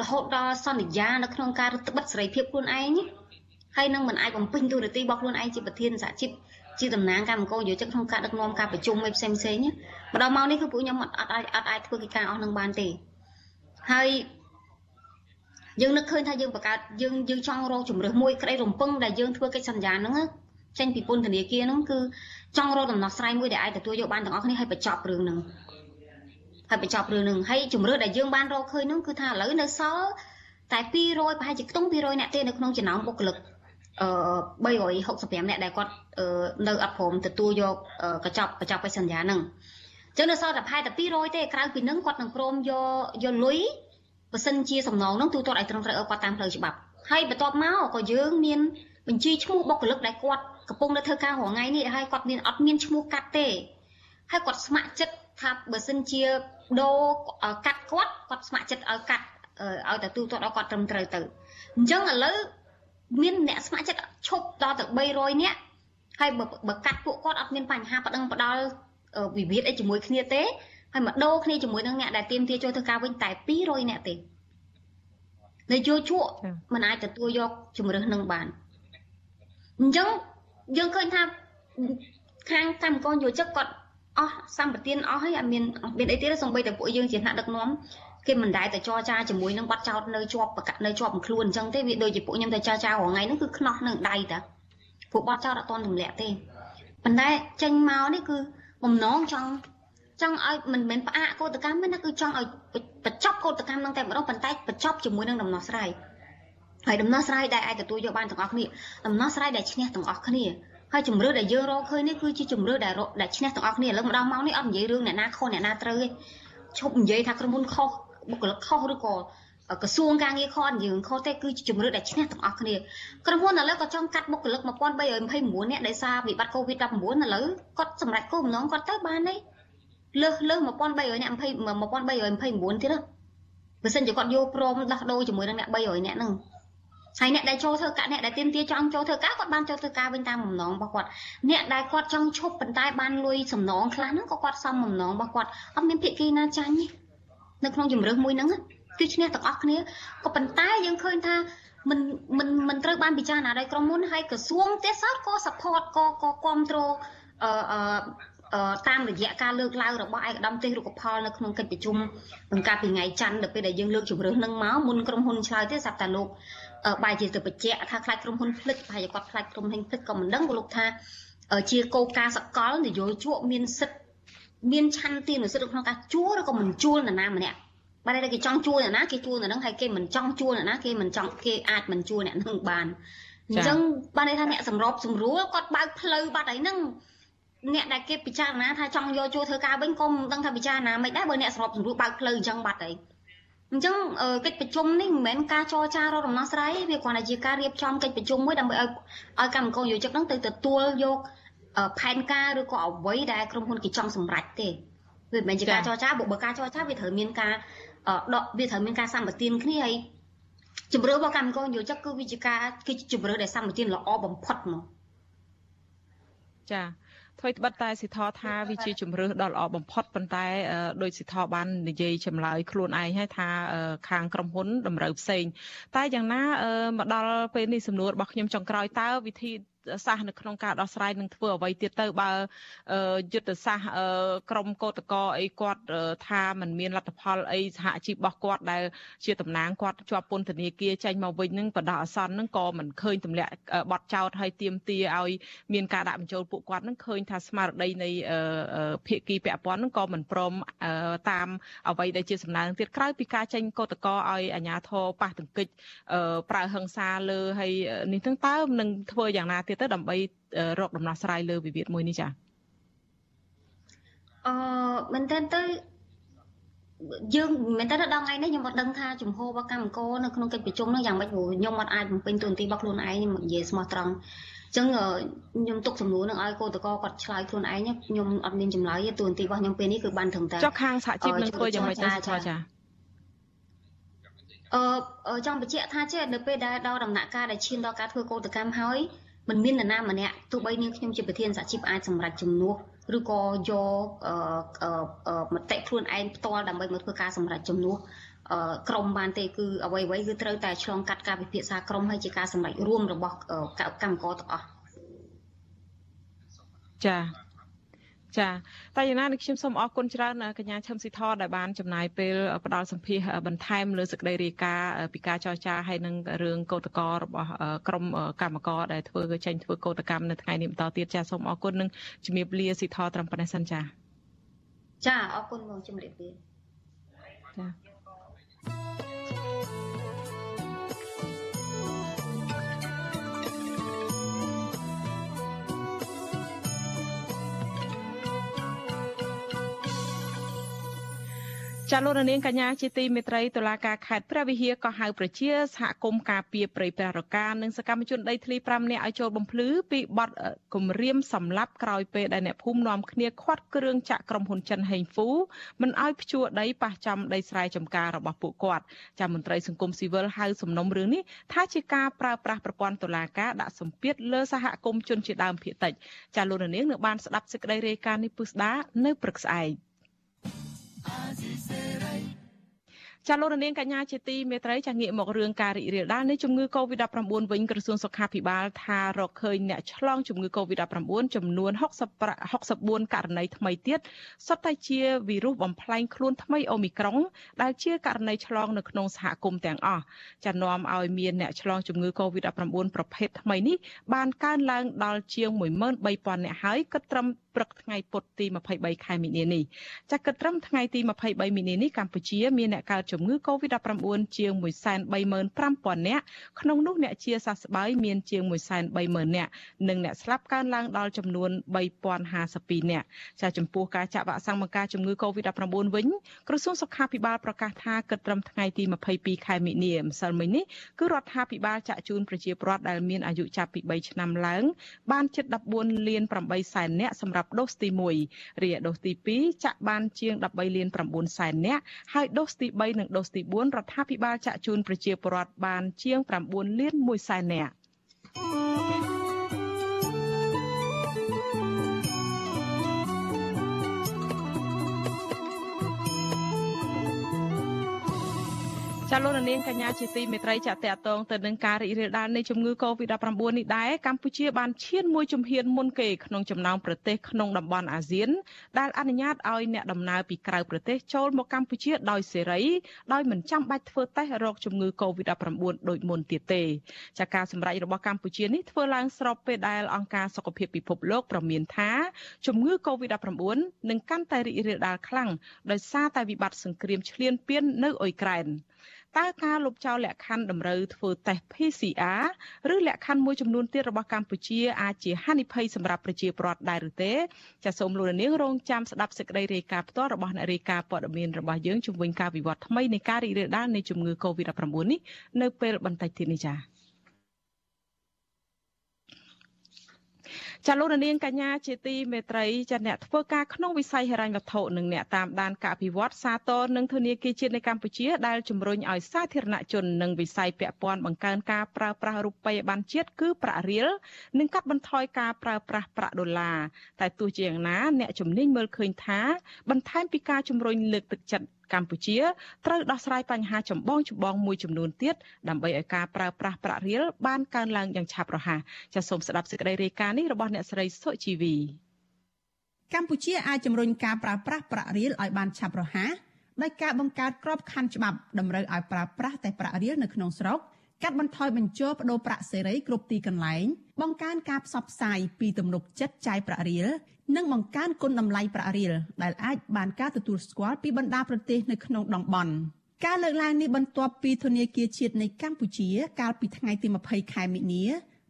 រហូតដល់សន្យានៅក្នុងការរឹតបន្តឹងសេរីភាពខ្លួនឯងហើយនឹងមិនអាចបំពេញតួនាទីរបស់ខ្លួនឯងជាប្រធានសហជីពជាតំណាងកម្មករយោជិកក្នុងការដឹកនាំការប្រជុំឯផ្សេងផ្សេងមកដល់ម៉ោងនេះគឺពួកខ្ញុំអត់អាចអត់អាចធ្វើកិច្ចការអស់នឹងបានទេហើយយើងនឹកឃើញថាយើងបង្កើតយើងយើងចង់រកជំរឿសមួយក្តីរំពឹងដែលយើងធ្វើកិច្ចសន្យាហ្នឹងចេញពីពន្ធនាគារហ្នឹងគឺ ចង់រកដំណោះស្រាយមួយដែលអាចទទួលយកបានទាំងអស់គ្នាហើយបញ្ចប់រឿងហ្នឹងហើយបញ្ចប់រឿងហ្នឹងហើយជំរឿដែលយើងបានរកឃើញហ្នឹងគឺថាឥឡូវនៅសល់តែ200ប្រហែលជាខ្ទង់200នាក់ទេនៅក្នុងចំណោមបុគ្គលិកអឺ365នាក់ដែលគាត់នៅអត់ព្រមទទួលយកកញ្ចប់កញ្ចប់បិសន្យាហ្នឹងអញ្ចឹងនៅសល់តែប្រហែលតែ200ទេក្រៅពីហ្នឹងគាត់នឹងព្រមយកយកលុយបើសិនជាសំណងហ្នឹងទូទាត់ឲ្យត្រឹមត្រូវឲ្យគាត់តាមផ្លូវច្បាប់ហើយបន្ទាប់មកក៏យើងមានបញ្ជីឈ្មោះបុគ្គលិកដែលគាត់ កំពុងនៅធ្វើការរងថ្ងៃនេះហើយគាត់មានអត់មានឈ្មោះកាត់ទេហើយគាត់ស្ម័គ្រចិត្តថាបើសិនជាដូរកាត់គាត់គាត់ស្ម័គ្រចិត្តឲ្យកាត់ឲ្យតែទូទាត់ឲ្យគាត់ត្រឹមត្រូវទៅអញ្ចឹងឥឡូវមានអ្នកស្ម័គ្រចិត្តឈប់ដល់ទៅ300នាក់ហើយបើបើកាត់ពួកគាត់អត់មានបញ្ហាប្តឹងផ្ដាល់វិវាទអីជាមួយគ្នាទេហើយមកដូរគ្នាជាមួយនឹងអ្នកដែលទៀមទាចូលធ្វើការវិញតែ200អ្នកទេនយោជកមិនអាចទទួលយកជំរើសនឹងបានអញ្ចឹង យើងឃើញថាខាងកម្មករយោជកគាត់អស់សម្បទានអស់ហើយអត់មានមានអីទៀតសំបីតែពួកយើងជាថ្នាក់ដឹកនាំគេមិនដែលតែចរចាជាមួយនឹងបាត់ចោតនៅជាប់ប្រកានៅជាប់ខ្លួនអញ្ចឹងទេវាដូចជាពួកខ្ញុំទៅចរចារាល់ថ្ងៃហ្នឹងគឺខ្នោះនឹងដៃតាពួកបាត់ចោតអត់ទាន់ទម្លាក់ទេប៉ុន្តែចេញមកនេះគឺបំណងចង់ចង់ឲ្យមិនមែនផ្អាកកោតកម្មទេណាគឺចង់ឲ្យបញ្ចប់កោតកម្មនឹងតែម្ដងប៉ុន្តែបញ្ចប់ជាមួយនឹងដំណោះស្រាយ ហើយដំណោះស្រាយដែលអាចទទួលយកបានទាំងអស់គ្នាដំណោះស្រាយដែលឈ្នះទាំងអស់គ្នាហើយជំរឿដែលយើងរកឃើញនេះគឺជាជំរឿដែលដែលឈ្នះទាំងអស់គ្នាឥឡូវម្ដងមកនេះអត់និយាយរឿងអ្នកណាខុសអ្នកណាត្រូវទេឈប់និយាយថាក្រុមហ៊ុនខុសបុគ្គលិកខុសឬក៏ក្រសួងការងារខុសយើងខុសទេគឺជាជំរឿដែលឈ្នះទាំងអស់គ្នាក្រុមហ៊ុនឥឡូវក៏ចង់កាត់បុគ្គលិក1329នាក់ដោយសារវិបត្តិ COVID-19 ឥឡូវគាត់សម្រេចគោលបំណងគាត់ទៅបានទេលើសលើស1300នាក់20 1329ទៀតបើសិនជាគាត់យកព្រមដោះដូរជាមួយនឹងអ្នក300នាក់ហ្នឹង ហើយអ្នកដែលចូលធ្វើការអ្នកដែលទៀមទាចង់ចូលធ្វើការគាត់បានចូលធ្វើការវិញតាមបំណងរបស់គាត់អ្នកដែលគាត់ចង់ឈប់ប៉ុន្តែបានលុយសំណងខ្លះហ្នឹងក៏គាត់សំបំណងរបស់គាត់អត់មានភាគីណាចាញ់នៅក្នុងជំរឿសមួយហ្នឹងគឺឈ្នះទាំងអស់គ្នាក៏ប៉ុន្តែយើងឃើញថាមិនមិនមិនត្រូវបានពិចារណាដោយក្រុមហ៊ុនហើយក្រសួងទេសចរក៏ support ក៏ក៏គ្រប់គ្រងអឺតាមរយៈការលើកឡើងរបស់ឯកឧត្តមទេសរុក្ខផលនៅក្នុងកិច្ចប្រជុំបង្ការពីថ្ងៃច័ន្ទដល់ពេលដែលយើងលើកជំរឿសនឹងមកមុនក្រុមហ៊ុនឆ្លើយទេសាប់តាលោក បែរជាទៅបញ្ជាក់ថាខ្លាចក្រុមហ៊ុនផ្លិចប្រហែលជាគាត់ខ្លាចក្រុមហ៊ុនផ្លិចក៏មិនដឹងក៏លោកថាជាកោការសកលនយោជកមានសិទ្ធមានឆន្ទៈនុសិទ្ធក្នុងការជួលឬក៏មិនជួលនរណាម្នាក់បើតែគេចង់ជួលអ្នកណាគេជួលអ្នកហ្នឹងហើយគេមិនចង់ជួលអ្នកណាគេមិនចង់គេអាចមិនជួលអ្នកហ្នឹងបានអញ្ចឹងបានន័យថាអ្នកសម្របសម្រួលគាត់បើកផ្លូវបាត់ហើយហ្នឹងអ្នកដែលគេពិចារណាថាចង់យកជួលធ្វើការវិញក៏មិនដឹងថាពិចារណាមិនដែរបើអ្នកសម្របសម្រួលបើកផ្លូវអញ្ចឹងបាត់ហើយ អញ្ចឹងកិច្ចប្រជុំនេះមិនមែនការចរចារកដំណោះស្រាយវាគ្រាន់តែជាការរៀបចំកិច្ចប្រជុំមួយដើម្បីឲ្យឲ្យកម្មករយោជកហ្នឹងទៅទទួលយកផែនការឬក៏អ្វីដែលក្រុមហ៊ុនគេចង់សម្រេចទេវាមិនមែនជាការចរចាបុគ្គលការចរចាវាត្រូវមានការដកវាត្រូវមានការសម្បទានគ្នាហើយជំរឿរបស់កម្មករយោជកគឺវាជាការគឺជំរឿដែលសម្បទានល្អបំផុតមកចា ថ្មីត្បិតតែសិទ្ធថាវាជាជំរឿសដ៏ល្អបំផុតប៉ុន្តែដោយសិទ្ធបាននិយាយចម្លើយខ្លួនឯងហើយថាខាងក្រុមហ៊ុនតម្រូវផ្សេងតែយ៉ាងណាមកដល់ពេលនេះសំណួររបស់ខ្ញុំចុងក្រោយតើវិធី សាសនៅក្នុងការដោះស្រាយនឹងធ្វើអ្វីទៀតទៅបើយុទ្ធសាស្ត្រក្រមកោតកោអីគាត់ថាมันមានលទ្ធផលអីសហជីពរបស់គាត់ដែលជាតំណាងគាត់ជាប់ពន្ធនាគារចេញមកវិញនឹងបដោះអាសន្ននឹងក៏មិនឃើញទម្លាក់បត់ចោតឲ្យទៀមទាឲ្យមានការដាក់បញ្ចូលពួកគាត់នឹងឃើញថាស្មារតីនៃភាគីពាក់ព័ន្ធនឹងក៏មិនព្រមតាមអ្វីដែលជាសំណើទៀតក្រៅពីការចេញកោតកោឲ្យអាជ្ញាធរប៉ះទង្គិចប្រើហិង្សាលើហើយនេះទាំងតើនឹងធ្វើយ៉ាងណាទៀតទៅដើម្បីរកដំណោះស្រាយលើវិវាទមួយនេះចា៎អឺមែនតើទៅយើងមែនតើដល់ថ្ងៃនេះខ្ញុំអត់ដឹងថាជំហររបស់កម្មករនៅក្នុងកិច្ចប្រជុំនោះយ៉ាងម៉េចព្រោះខ្ញុំអត់អាចបំពេញតួនាទីរបស់ខ្លួនឯងខ្ញុំនិយាយស្មោះត្រង់អញ្ចឹងខ្ញុំទុកសំណួរនឹងឲ្យកោតកគាត់ឆ្លើយខ្លួនឯងខ្ញុំអត់មានចម្លើយទេតួនាទីរបស់ខ្ញុំពេលនេះគឺបានត្រឹមតែចុះខាងសហជីពនឹងធ្វើយ៉ាងម៉េចទៅចា៎អឺចង់បញ្ជាក់ថាចេះនៅពេលដែលដល់ដំណាក់កាលដែលឈានដល់ការធ្វើកោតកម្មហើយ មិនមាននរណាម្នាក់ទោះបីនាងខ្ញុំជាប្រធានសហជីពអាចសម្រេចជំនួសឬក៏យកមតិខ្លួនឯងផ្ទាល់ដើម្បីមកធ្វើការសម្រេចជំនួសក្រុមបានទេគឺអ្វីៗគឺត្រូវតែឆ្លងកាត់ការពិភាក្សាក្រុមហើយជាការសម្រេចរួមរបស់កម្មករទាំងអស់ចា៎ ចាតែយ៉ាងណានេះខ្ញុំសូមអរគុណច្រើនកញ្ញាឈឹមស៊ីធដែលបានចំណាយពេលផ្ដល់សម្ភារបន្ថែមលើសេចក្តីរាយការណ៍ពីការចរចាហើយនឹងរឿងកោតក្ររបស់ក្រមកម្មករដែលធ្វើចេញធ្វើកោតកម្មនៅថ្ងៃនេះបន្តទៀតចាសូមអរគុណនិងជំរាបលាស៊ីធត្រឹមប៉ុណ្ណេះសិនចាចាអរគុណបងជំរាបលាចា ចាលោករនាងកញ្ញាជាទីមេត្រីតុលាការខេត្តព្រះវិហារក៏ហៅប្រជាសហគមន៍ការពារព្រៃព្រះរកានិងសកម្មជនដីធ្លី5នាក់ឲ្យចូលបំភ្លឺពីបទគំរាមសម្លាប់ក្រោយពេលដែលអ្នកភូមិនាំគ្នាខាត់គ្រឿងចាក់ក្រុមហ៊ុនចិនហេងហ្វូមិនឲ្យភ្ជួរដីប៉ះចំដីស្រែចម្ការរបស់ពួកគាត់ចាមន្ត្រីសង្គមស៊ីវិលហៅសំណុំរឿងនេះថាជាការប្រើប្រាស់ប្រព័ន្ធតុលាការដាក់សម្ពាធលើសហគមន៍ជនជាដើមភាគតិចចាលោករនាងនៅបានស្ដាប់សេចក្តីរាយការណ៍នេះពុស្ដានៅព្រឹកស្អែក ចាលោករនាងកញ្ញាជាទីមេត្រីចាងាកមករឿងការរីករាលដាលនៃជំងឺ Covid-19 វិញក្រសួងសុខាភិបាលថារកឃើញអ្នកឆ្លងជំងឺ Covid-19 ចំនួន64ករណីថ្មីទៀតសុទ្ធតែជាវីរុសបំផ្លែងខ្លួនថ្មីអូមីក្រុង ដែលជាករណីឆ្លងនៅក្នុងសហគមន៍ទាំងអស់ចានាំឲ្យមានអ្នកឆ្លងជំងឺ Covid-19 ប្រភេទថ្មីនេះបានកើនឡើងដល់ជាង13000អ្នកហើយគិតត្រឹមព្រឹកថ្ងៃពុធទី23ខែមីនានេះចាគិតត្រឹមថ្ងៃទី23មីនានេះកម្ពុជាមានអ្នកកើតជំងឺ Covid-19 ជាង135,000នាក់ក្នុងនោះអ្នកជាសះស្បើយមានជាង130,000នាក់និងអ្នកស្លាប់កើនឡើងដល់ចំនួន3052នាក់ចាចំពោះការចាក់វ៉ាក់សាំងបង្ការជំងឺ Covid-19 វិញក្រសួងសុខាភិបាលប្រកាសថាគិតត្រឹមថ្ងៃទី22ខែមីនាម្សិលមិញនេះគឺរដ្ឋាភិបាលចាក់ជូនប្រជាពលរដ្ឋដែលមានអាយុចាប់ពី3ឆ្នាំឡើងបានជិត14លាន8សែននាក់សម្រាប់ដូសទី1រីឯដូសទី2ចាក់បានជាង13លាន9សែននាក់ហើយដូសទី3និងដូសទី4រដ្ឋាភិបាលចាក់ជូនប្រជាពលរដ្ឋបានជាង9លាន1សែននាក់ ចាលោកនាងកញ្ញាជាទីមេត្រីចាតតងទៅនឹងការរីករាលដាលនៃជំងឺ Covid-19 នេះដែរកម្ពុជាបានឈានមួយជំហានមុនគេក្នុងចំណោមប្រទេសក្នុងតំបន់អាស៊ានដែលអនុញ្ញាតឲ្យអ្នកដំណើរពីក្រៅប្រទេសចូលមកកម្ពុជាដោយសេរីដោយមិនចាំបាច់ធ្វើតេស្តរកជំងឺ Covid-19 ដូចមុនទៀតទេចាការសម្រេចរបស់កម្ពុជានេះធ្វើឡើងស្របពេលដែលអង្គការសុខភាពពិភពលោកប្រមានថាជំងឺ Covid-19 នឹងកាន់តែរីករាលដាលខ្លាំងដោយសារតែវិបត្តិសង្គ្រាមឈ្លានពាននៅអ៊ុយក្រែន តើការលុបចោលលក្ខខណ្ឌតម្រូវធ្វើតេស្ត PCR ឬលក្ខខណ្ឌមួយចំនួនទៀតរបស់កម្ពុជាអាចជាហានិភ័យសម្រាប់ប្រជាពលរដ្ឋដែរឬទេចាសសូមលោកនាងរងចាំស្ដាប់សេចក្តីរាយការណ៍ផ្ទាល់របស់អ្នករាយការណ៍ព័ត៌មានរបស់យើងជំវិញការវិវត្តថ្មីនៃការរីករាលដាលនៃជំងឺ Covid-19 នេះនៅពេលបន្តិចទៀតនេះចា៎ ចាលោកនាងកញ្ញាជាទីមេត្រីចាអ្នកធ្វើការក្នុងវិស័យហិរញ្ញវត្ថុនិងអ្នកតាមដានការអភិវឌ្ឍសាទរនិងធនាគារជាតិនៃកម្ពុជាដែលជំរុញឲ្យសាធារណជននិងវិស័យពាក់ព័ន្ធបង្កើនការប្រើប្រាស់រូបិយប័ណ្ណជាតិគឺប្រាក់រៀលនិងកាត់បន្ថយការប្រើប្រាស់ប្រាក់ដុល្លារតែទោះជាយ៉ាងណា អ្នកជំនាញមើលឃើញថាបន្ថែមពីការជំរុញលើកទឹកចិត្ត កម្ពុជាត្រូវដោះស្រាយបញ្ហាចម្បងចម្បងមួយចំនួនទៀតដើម្បីឲ្យការប្រើប្រាស់ប្រាក់រៀលបានកើនឡើងយ៉ាងឆាប់រហ័សចាសសូមស្ដាប់សេចក្តីរាយការណ៍នេះរបស់អ្នកស្រីសុជីវីកម្ពុជាអាចជំរុញការប្រើប្រាស់ប្រាក់រៀលឲ្យបានឆាប់រហ័សដោយការបង្កើតក្របខ័ណ្ឌច្បាប់តម្រូវឲ្យប្រើប្រាស់តែប្រាក់រៀលនៅក្នុងស្រុក កាត់បន្ថយបញ្ចុះបដូរប្រាក់សេរីគ្រប់ទីកន្លែងបង្កើនការផ្សព្វផ្សាយពីទំនុកចិត្តចាយប្រាក់រៀលនិងបង្កើនគុណតម្លៃប្រាក់រៀលដែលអាចបានការទទួលស្គាល់ពីបណ្ដាប្រទេសនៅក្នុងតំបន់ការលើកឡើងនេះបន្ទាប់ពីធនាគារជាតិនៃកម្ពុជា កាលពីថ្ងៃទី20ខែមិនិនា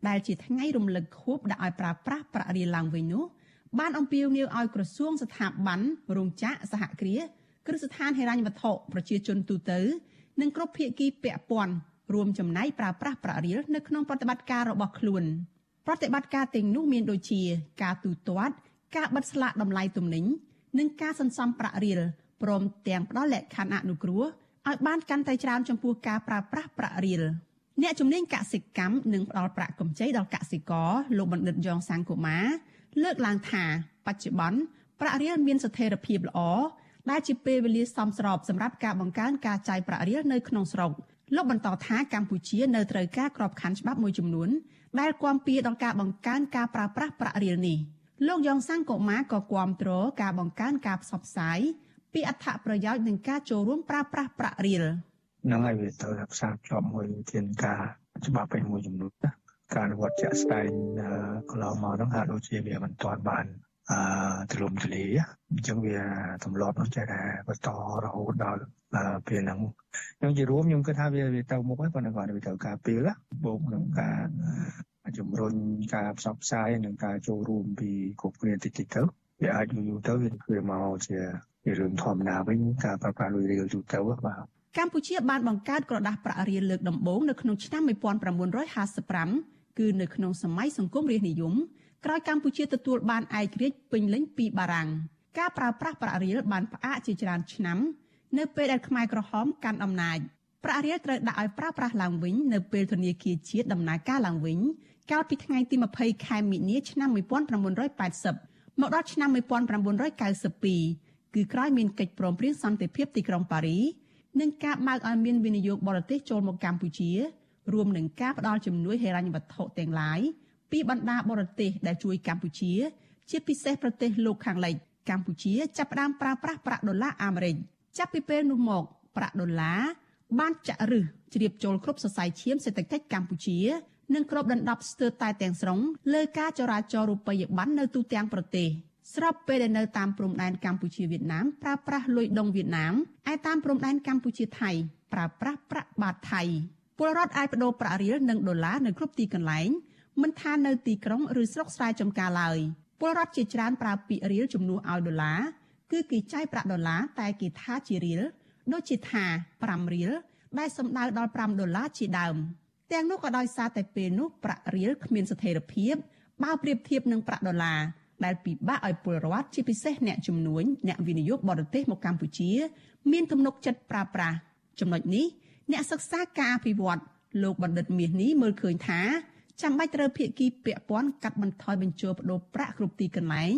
ដែលជាថ្ងៃរំលឹកខួបដាក់ឲ្យប្រើប្រាស់ប្រាក់រៀលឡើងវិញនោះបានអំពាវនាវឲ្យក្រសួងស្ថាប័នរោងចក្រសហគ្រាសគ្រឹះស្ថានហិរញ្ញវត្ថុប្រជាជនទូទៅ និងគ្រប់ភាគីពាក់ព័ន្ធ រួមចំណែកប្រើប្រាស់ប្រាក់រៀលនៅក្នុងប្រតិបត្តិការរបស់ខ្លួនប្រតិបត្តិការទាំងនោះមានដូចជាការទូទាត់ ការបិទស្លាកតម្លៃទំនិញនិងការសន្សំប្រាក់រៀលព្រមទាំងផ្ដល់លក្ខខណ្ឌអនុគ្រោះឲ្យបានកាន់តែច្រើនចំពោះការប្រើប្រាស់ប្រាក់រៀលអ្នកជំនាញកសិកម្មនិងផ្ដល់ប្រាក់កម្ចីដល់កសិករលោកបណ្ឌិតយ៉ងសាងកូម៉ាលើកឡើងថាបច្ចុប្បន្នប្រាក់រៀលមានស្ថិរភាពល្អដែលជាពេលវេលាសមស្របសម្រាប់ការបង្កើនការចាយប្រាក់រៀលនៅក្នុងស្រុក លោកបន្តថាកម្ពុជានៅត្រូវការក្របខ័ណ្ឌច្បាប់មួយចំនួនដែលគាំពៀដល់ការបង្កើនការប្រើប្រាស់ប្រាក់រៀលនេះ។លោកយ៉ងសាំងកូម៉ាក៏គាំទ្រការបង្កើនការផ្សព្វផ្សាយពីអត្ថប្រយោជន៍និងការចូលរួមប្រើប្រាស់ប្រាក់រៀលនឹងហើយវាត្រូវផ្សារភ្ជាប់មួយធានការច្បាប់ឯមួយចំនួនណាការអនុវត្តជាក់ស្ដែងកន្លងមកហ្នឹងហាក់ដូចជាវាមិនទាន់បាន អឺទលំទលាអញ្ចឹងវាទម្លាប់នោះចេះតែបន្តរហូតដល់ពេលហ្នឹងខ្ញុំជារួមខ្ញុំគិតថាវាវាទៅមុខហើយប៉ុន្តែគាត់វាត្រូវការពេលបូកនឹងការជំរុញការផ្សព្វផ្សាយនិងការចូលរួមពីគ្រប់គ្នាតិចតិចទៅវាអាចយូរទៅវាមកជារឿងធម្មតាវិញការប្រើប្រាស់លុយរៀលទូទៅបាទកម្ពុជាបានបង្កើតក្រដាស់ប្រាក់រៀលលើកដំបូងនៅក្នុងឆ្នាំ1955គឺនៅក្នុងសម័យសង្គមរាស្ត្រនិយម ក្រោយកម្ពុជាទទួលបានឯករាជ្យពេញលេញពីបារាំងការប្រើប្រាស់ប្រាក់រៀលបានផ្អាកជាច្រើនឆ្នាំ នៅពេលដែលខ្មែរក្រហមកាន់អំណាចប្រាក់រៀលត្រូវដាក់ឲ្យប្រើប្រាស់ឡើងវិញនៅពេលធនាគារជាតិដំណើរការឡើងវិញកាលពីថ្ងៃទី20ខែមិនិនាឆ្នាំ1980មកដល់ឆ្នាំ1992គឺក្រោយមានកិច្ចព្រមព្រៀងសន្តិភាពទីក្រុងប៉ារីនិងការបើកឲ្យមានវិនិយោគបរទេសចូលមកកម្ពុជា រួមនឹងការផ្តល់ជំនួយហិរញ្ញវត្ថុទាំងឡាយ ពីបណ្ដាបរទេសដែលជួយកម្ពុជា ជាពិសេសប្រទេសលោកខាងលិចកម្ពុជាចាប់ផ្ដើមប្រើប្រាស់ប្រាក់ដុល្លារអាមេរិកចាប់ពីពេលនោះមកប្រាក់ដុល្លារបានចាក់ឫសជ្រាបចូលគ្រប់សរសៃឈាមសេដ្ឋកិច្ចកម្ពុជានិងគ្របដណ្ដប់ស្ទើរតែទាំងស្រុងលើការចរាចរណ៍រូបិយប័ណ្ណនៅទូទាំងប្រទេសស្របពេលដែលនៅតាមព្រំដែនកម្ពុជាវៀតណាមប្រើប្រាស់លុយដុងវៀតណាមឯតាមព្រំដែនកម្ពុជាថៃប្រើប្រាស់ប្រាក់បាតថៃពលរដ្ឋអាចបដូរប្រាក់រៀលនិងដុល្លារនៅគ្រប់ទីកន្លែង មិនថានៅទីក្រុងឬស្រុកស្រែចម្ការឡើយពលរដ្ឋជាច្រើនប្រើពាក្យរៀលជំនួសឲ្យដុល្លារគឺគេចាយប្រាក់ដុល្លារតែគេថាជារៀលដូចជាថា5រៀលដែលសំដៅដល់5ដុល្លារជាដើមទាំងនោះក៏ដោយសារតែពេលនោះប្រាក់រៀលគ្មានស្ថិរភាពបើប្រៀបធៀបនឹងប្រាក់ដុល្លារដែលពិបាកឲ្យពលរដ្ឋជាពិសេសអ្នកជំនួញអ្នកវិនិយោគបរទេសមកកម្ពុជា មានទំនុកចិត្តប្រើប្រាស់ចំណុចនេះអ្នកសិក្សាការអភិវឌ្ឍលោកបណ្ឌិតមាសនេះមើលឃើញថា ចាំបាច់ត្រូវភាគីពាក់ព័ន្ធកាត់បន្ថយបញ្ចូលបដូរប្រាក់គ្រប់ទីកន្លែង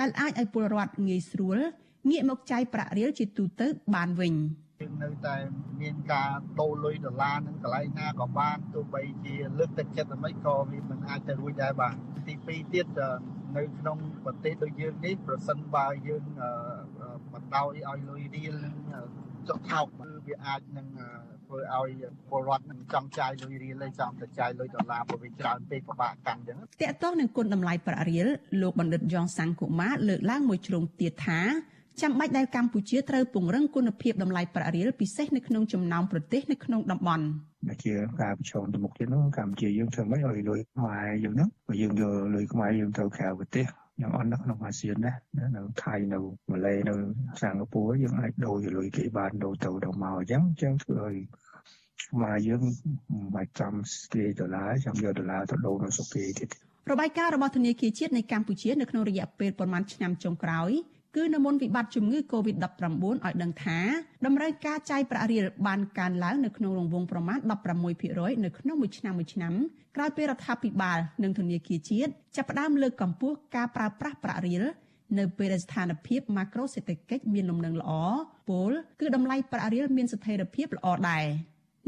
ដែលអាចឲ្យពលរដ្ឋងាយស្រួលងាកមកចាយប្រាក់រៀលជាទូទៅបានវិញយើងនៅតែមានការដូរលុយដុល្លារនឹងកន្លែងណាក៏បានទោះបីជាលើកទឹកចិត្តតែមិនក៏វាមិនអាចទៅរួចដែរបាទទី2ទៀតនៅក្នុងប្រទេសដូចយើងនេះប្រសិនបើយើងបណ្ដោយឲ្យលុយរៀលនឹងចុះថោកគឺវាអាចនឹង ធ្វើឲ្យពលរដ្ឋនឹងចង់ចាយលុយរៀលហើយចង់ទៅចាយលុយដុល្លារព្រោះវាច្រើនពេកពិបាកកាន់អញ្ចឹងតកតោះនឹងគុណតម្លៃប្រាក់រៀលលោកបណ្ឌិតយ៉ងសាំងកុមារលើកឡើងមួយជ្រុងទៀតថាចាំបាច់ដែលកម្ពុជាត្រូវពង្រឹងគុណភាពតម្លៃប្រាក់រៀលពិសេសនៅក្នុងចំណោមប្រទេសនៅក្នុងតំបន់ដែលជាការប្រឈមទៅមុខទៀតនោះកម្ពុជាយើងធ្វើម៉េចឲ្យលុយខ្មែរយើងហ្នឹងបើយើងយកលុយខ្មែរយើងទៅក្រៅប្រទេស យ៉ាងអត់នៅក្នុងអាស៊ានណានៅថៃនៅម៉ាឡេនៅសិង្ហបុរីយើងអាចដូរលុយគេបានដូរទៅដូរមកអញ្ចឹងអញ្ចឹងធ្វើឲ្យខ្មែរយើងមិនចាំស្គេដុល្លារចាំយកដុល្លារទៅដូរនៅស្គេទៀតរបាយការណ៍របស់ធនាគារជាតិនៃកម្ពុជានៅក្នុងរយៈពេលប្រមាណឆ្នាំចុងក្រោយ គឺនៅមុនវិបត្តិជំងឺ Covid-19 ឲ្យដឹងថាតម្រូវការចាយប្រាក់រៀលបានកើនឡើងនៅក្នុងរង្វង់ប្រមាណ16%នៅក្នុងមួយឆ្នាំមួយឆ្នាំក្រោយពេលរដ្ឋាភិបាលនិងធនាគារជាតិចាប់ផ្ដើមលើកកម្ពស់ការប្រើប្រាស់ប្រាក់រៀលនៅពេលដែលស្ថានភាពម៉ាក្រូសេដ្ឋកិច្ចមានលំនឹងល្អពលគឺតម្លៃប្រាក់រៀលមានស្ថិរភាពល្អដែរ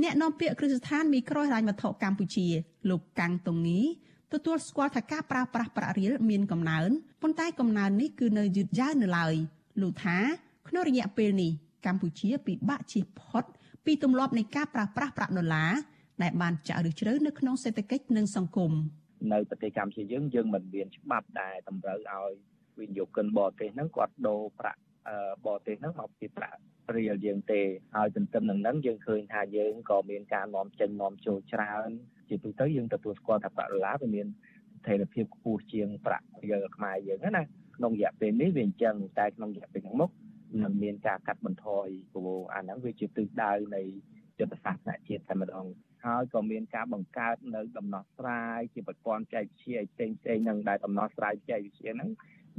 អ្នកនាំពាក្យគ្រឹះស្ថានមីក្រូហិរញ្ញវត្ថុកម្ពុជាលោកកាំងតុងងី ទទួលស្គាល់ថាការប្រើប្រាស់ប្រាក់រៀលមានកំណើនប៉ុន្តែកំណើននេះគឺនៅយឺតយ៉ាវនៅឡើយលោកថាក្នុងរយៈពេលនេះកម្ពុជាពិបាកជៀសផុតពីទម្លាប់នៃការប្រើប្រាស់ប្រាក់ដុល្លារដែលបានចាក់ឫសជ្រៅនៅក្នុងសេដ្ឋកិច្ចនិងសង្គមនៅប្រទេសកម្ពុជាយើងយើងមិនមានច្បាប់ដែលតម្រូវឲ្យវិនិយោគិនបរទេសហ្នឹងគាត់ដូរប្រាក់បរទេសហ្នឹងមកពីប្រាក់ រៀលយើងទេហើយទន្ទឹមនឹងហ្នឹងយើងឃើញថាយើងក៏មានការនាំចេញនាំចូលច្រើនជាទូទៅយើងទទួលស្គាល់ថាប្រាក់ដុល្លារវាមានស្ថិរភាពខ្ពស់ជាងប្រាក់រៀលខ្មែរយើងណាក្នុងរយៈពេលនេះវាអញ្ចឹងតែក្នុងរយៈពេលខាងមុខនឹងមានការកាត់បន្ថយព្រោះអាហ្នឹងវាជាទិសដៅនៃយុទ្ធសាស្ត្រថ្នាក់ជាតិតែម្ដងហើយក៏មានការបង្កើតនៅដំណោះស្រាយជាប្រព័ន្ធចែកវិទ្យាផ្សេងផ្សេងនឹងដែលដំណោះស្រាយចែកវិទ្យាហ្នឹង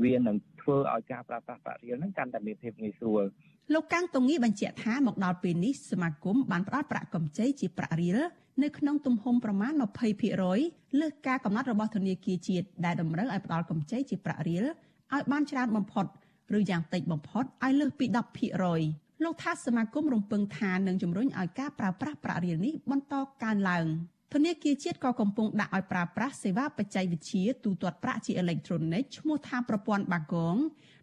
វានឹងធ្វើឲ្យការប្រើប្រាស់ប្រាក់រៀលហ្នឹងកាន់តែមានភាពងាយស្រួល លោកកាំងតុងងីបញ្ជាក់ថាមកដល់ពេលនេះសមាគមបានផ្ដល់ប្រាក់កម្ចីជាប្រាក់រៀលនៅក្នុងទំហំប្រមាណ20%លើសការកំណត់របស់ធនាគារជាតិដែលតម្រូវឲ្យផ្ដល់កម្ចីជាប្រាក់រៀលឲ្យបានច្រើនបំផុតឬយ៉ាងតិចបំផុតឲ្យលើសពី10%លោកថាសមាគមរំពឹងថានឹងជំរុញឲ្យការប្រើប្រាស់ប្រាក់រៀលនេះបន្តកើនឡើង ធនាគារជាតិក៏កំពុងដាក់ឲ្យប្រើប្រាស់សេវាបច្ចេកវិទ្យាទូទាត់ប្រាក់ជាអេឡិចត្រូនិកឈ្មោះថាប្រព័ន្ធបាគង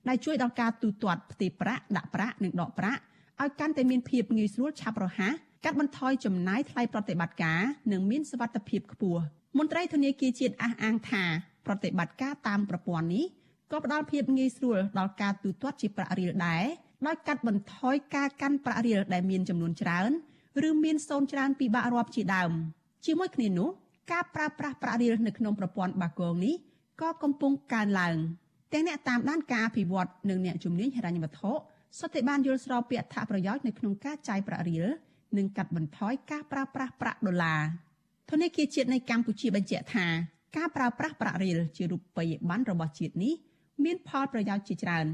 ដែលជួយដល់ការទូទាត់ផ្ទេរប្រាក់ដាក់ប្រាក់និងដកប្រាក់ឲ្យកាន់តែមានភាពងាយស្រួលឆាប់រហ័សកាត់បន្ថយចំណាយថ្លៃប្រតិបត្តិការនិងមានសុវត្ថិភាពខ្ពស់មន្ត្រីធនាគារជាតិអះអាងថាប្រតិបត្តិការតាមប្រព័ន្ធនេះក៏ផ្ដល់ភាពងាយស្រួលដល់ការទូទាត់ជាប្រាក់រៀលដែរដោយកាត់បន្ថយការកាន់ប្រាក់រៀលដែលមានចំនួនច្រើនឬមានសូន្យច្រើនពិបាករាប់ជាដើម ជាមួយគ្នានោះការប្រើប្រាស់ប្រាក់រៀលនៅក្នុងប្រព័ន្ធបាគងនេះក៏កំពុងកើនឡើងទាំងអ្នកតាមដានការអភិវឌ្ឍនិងអ្នកជំនាញហិរញ្ញវត្ថុសុទ្ធតែបានយល់ស្របពីអត្ថប្រយោជន៍នៅក្នុងការចាយប្រាក់រៀលនិងកាត់បន្ថយការប្រើប្រាស់ប្រាក់ដុល្លារធនធានជាតិនៃកម្ពុជាបញ្ជាក់ថាការប្រើប្រាស់ប្រាក់រៀលជារូបិយប័ណ្ណរបស់ជាតិនេះមានផលប្រយោជន៍ជាច្រើន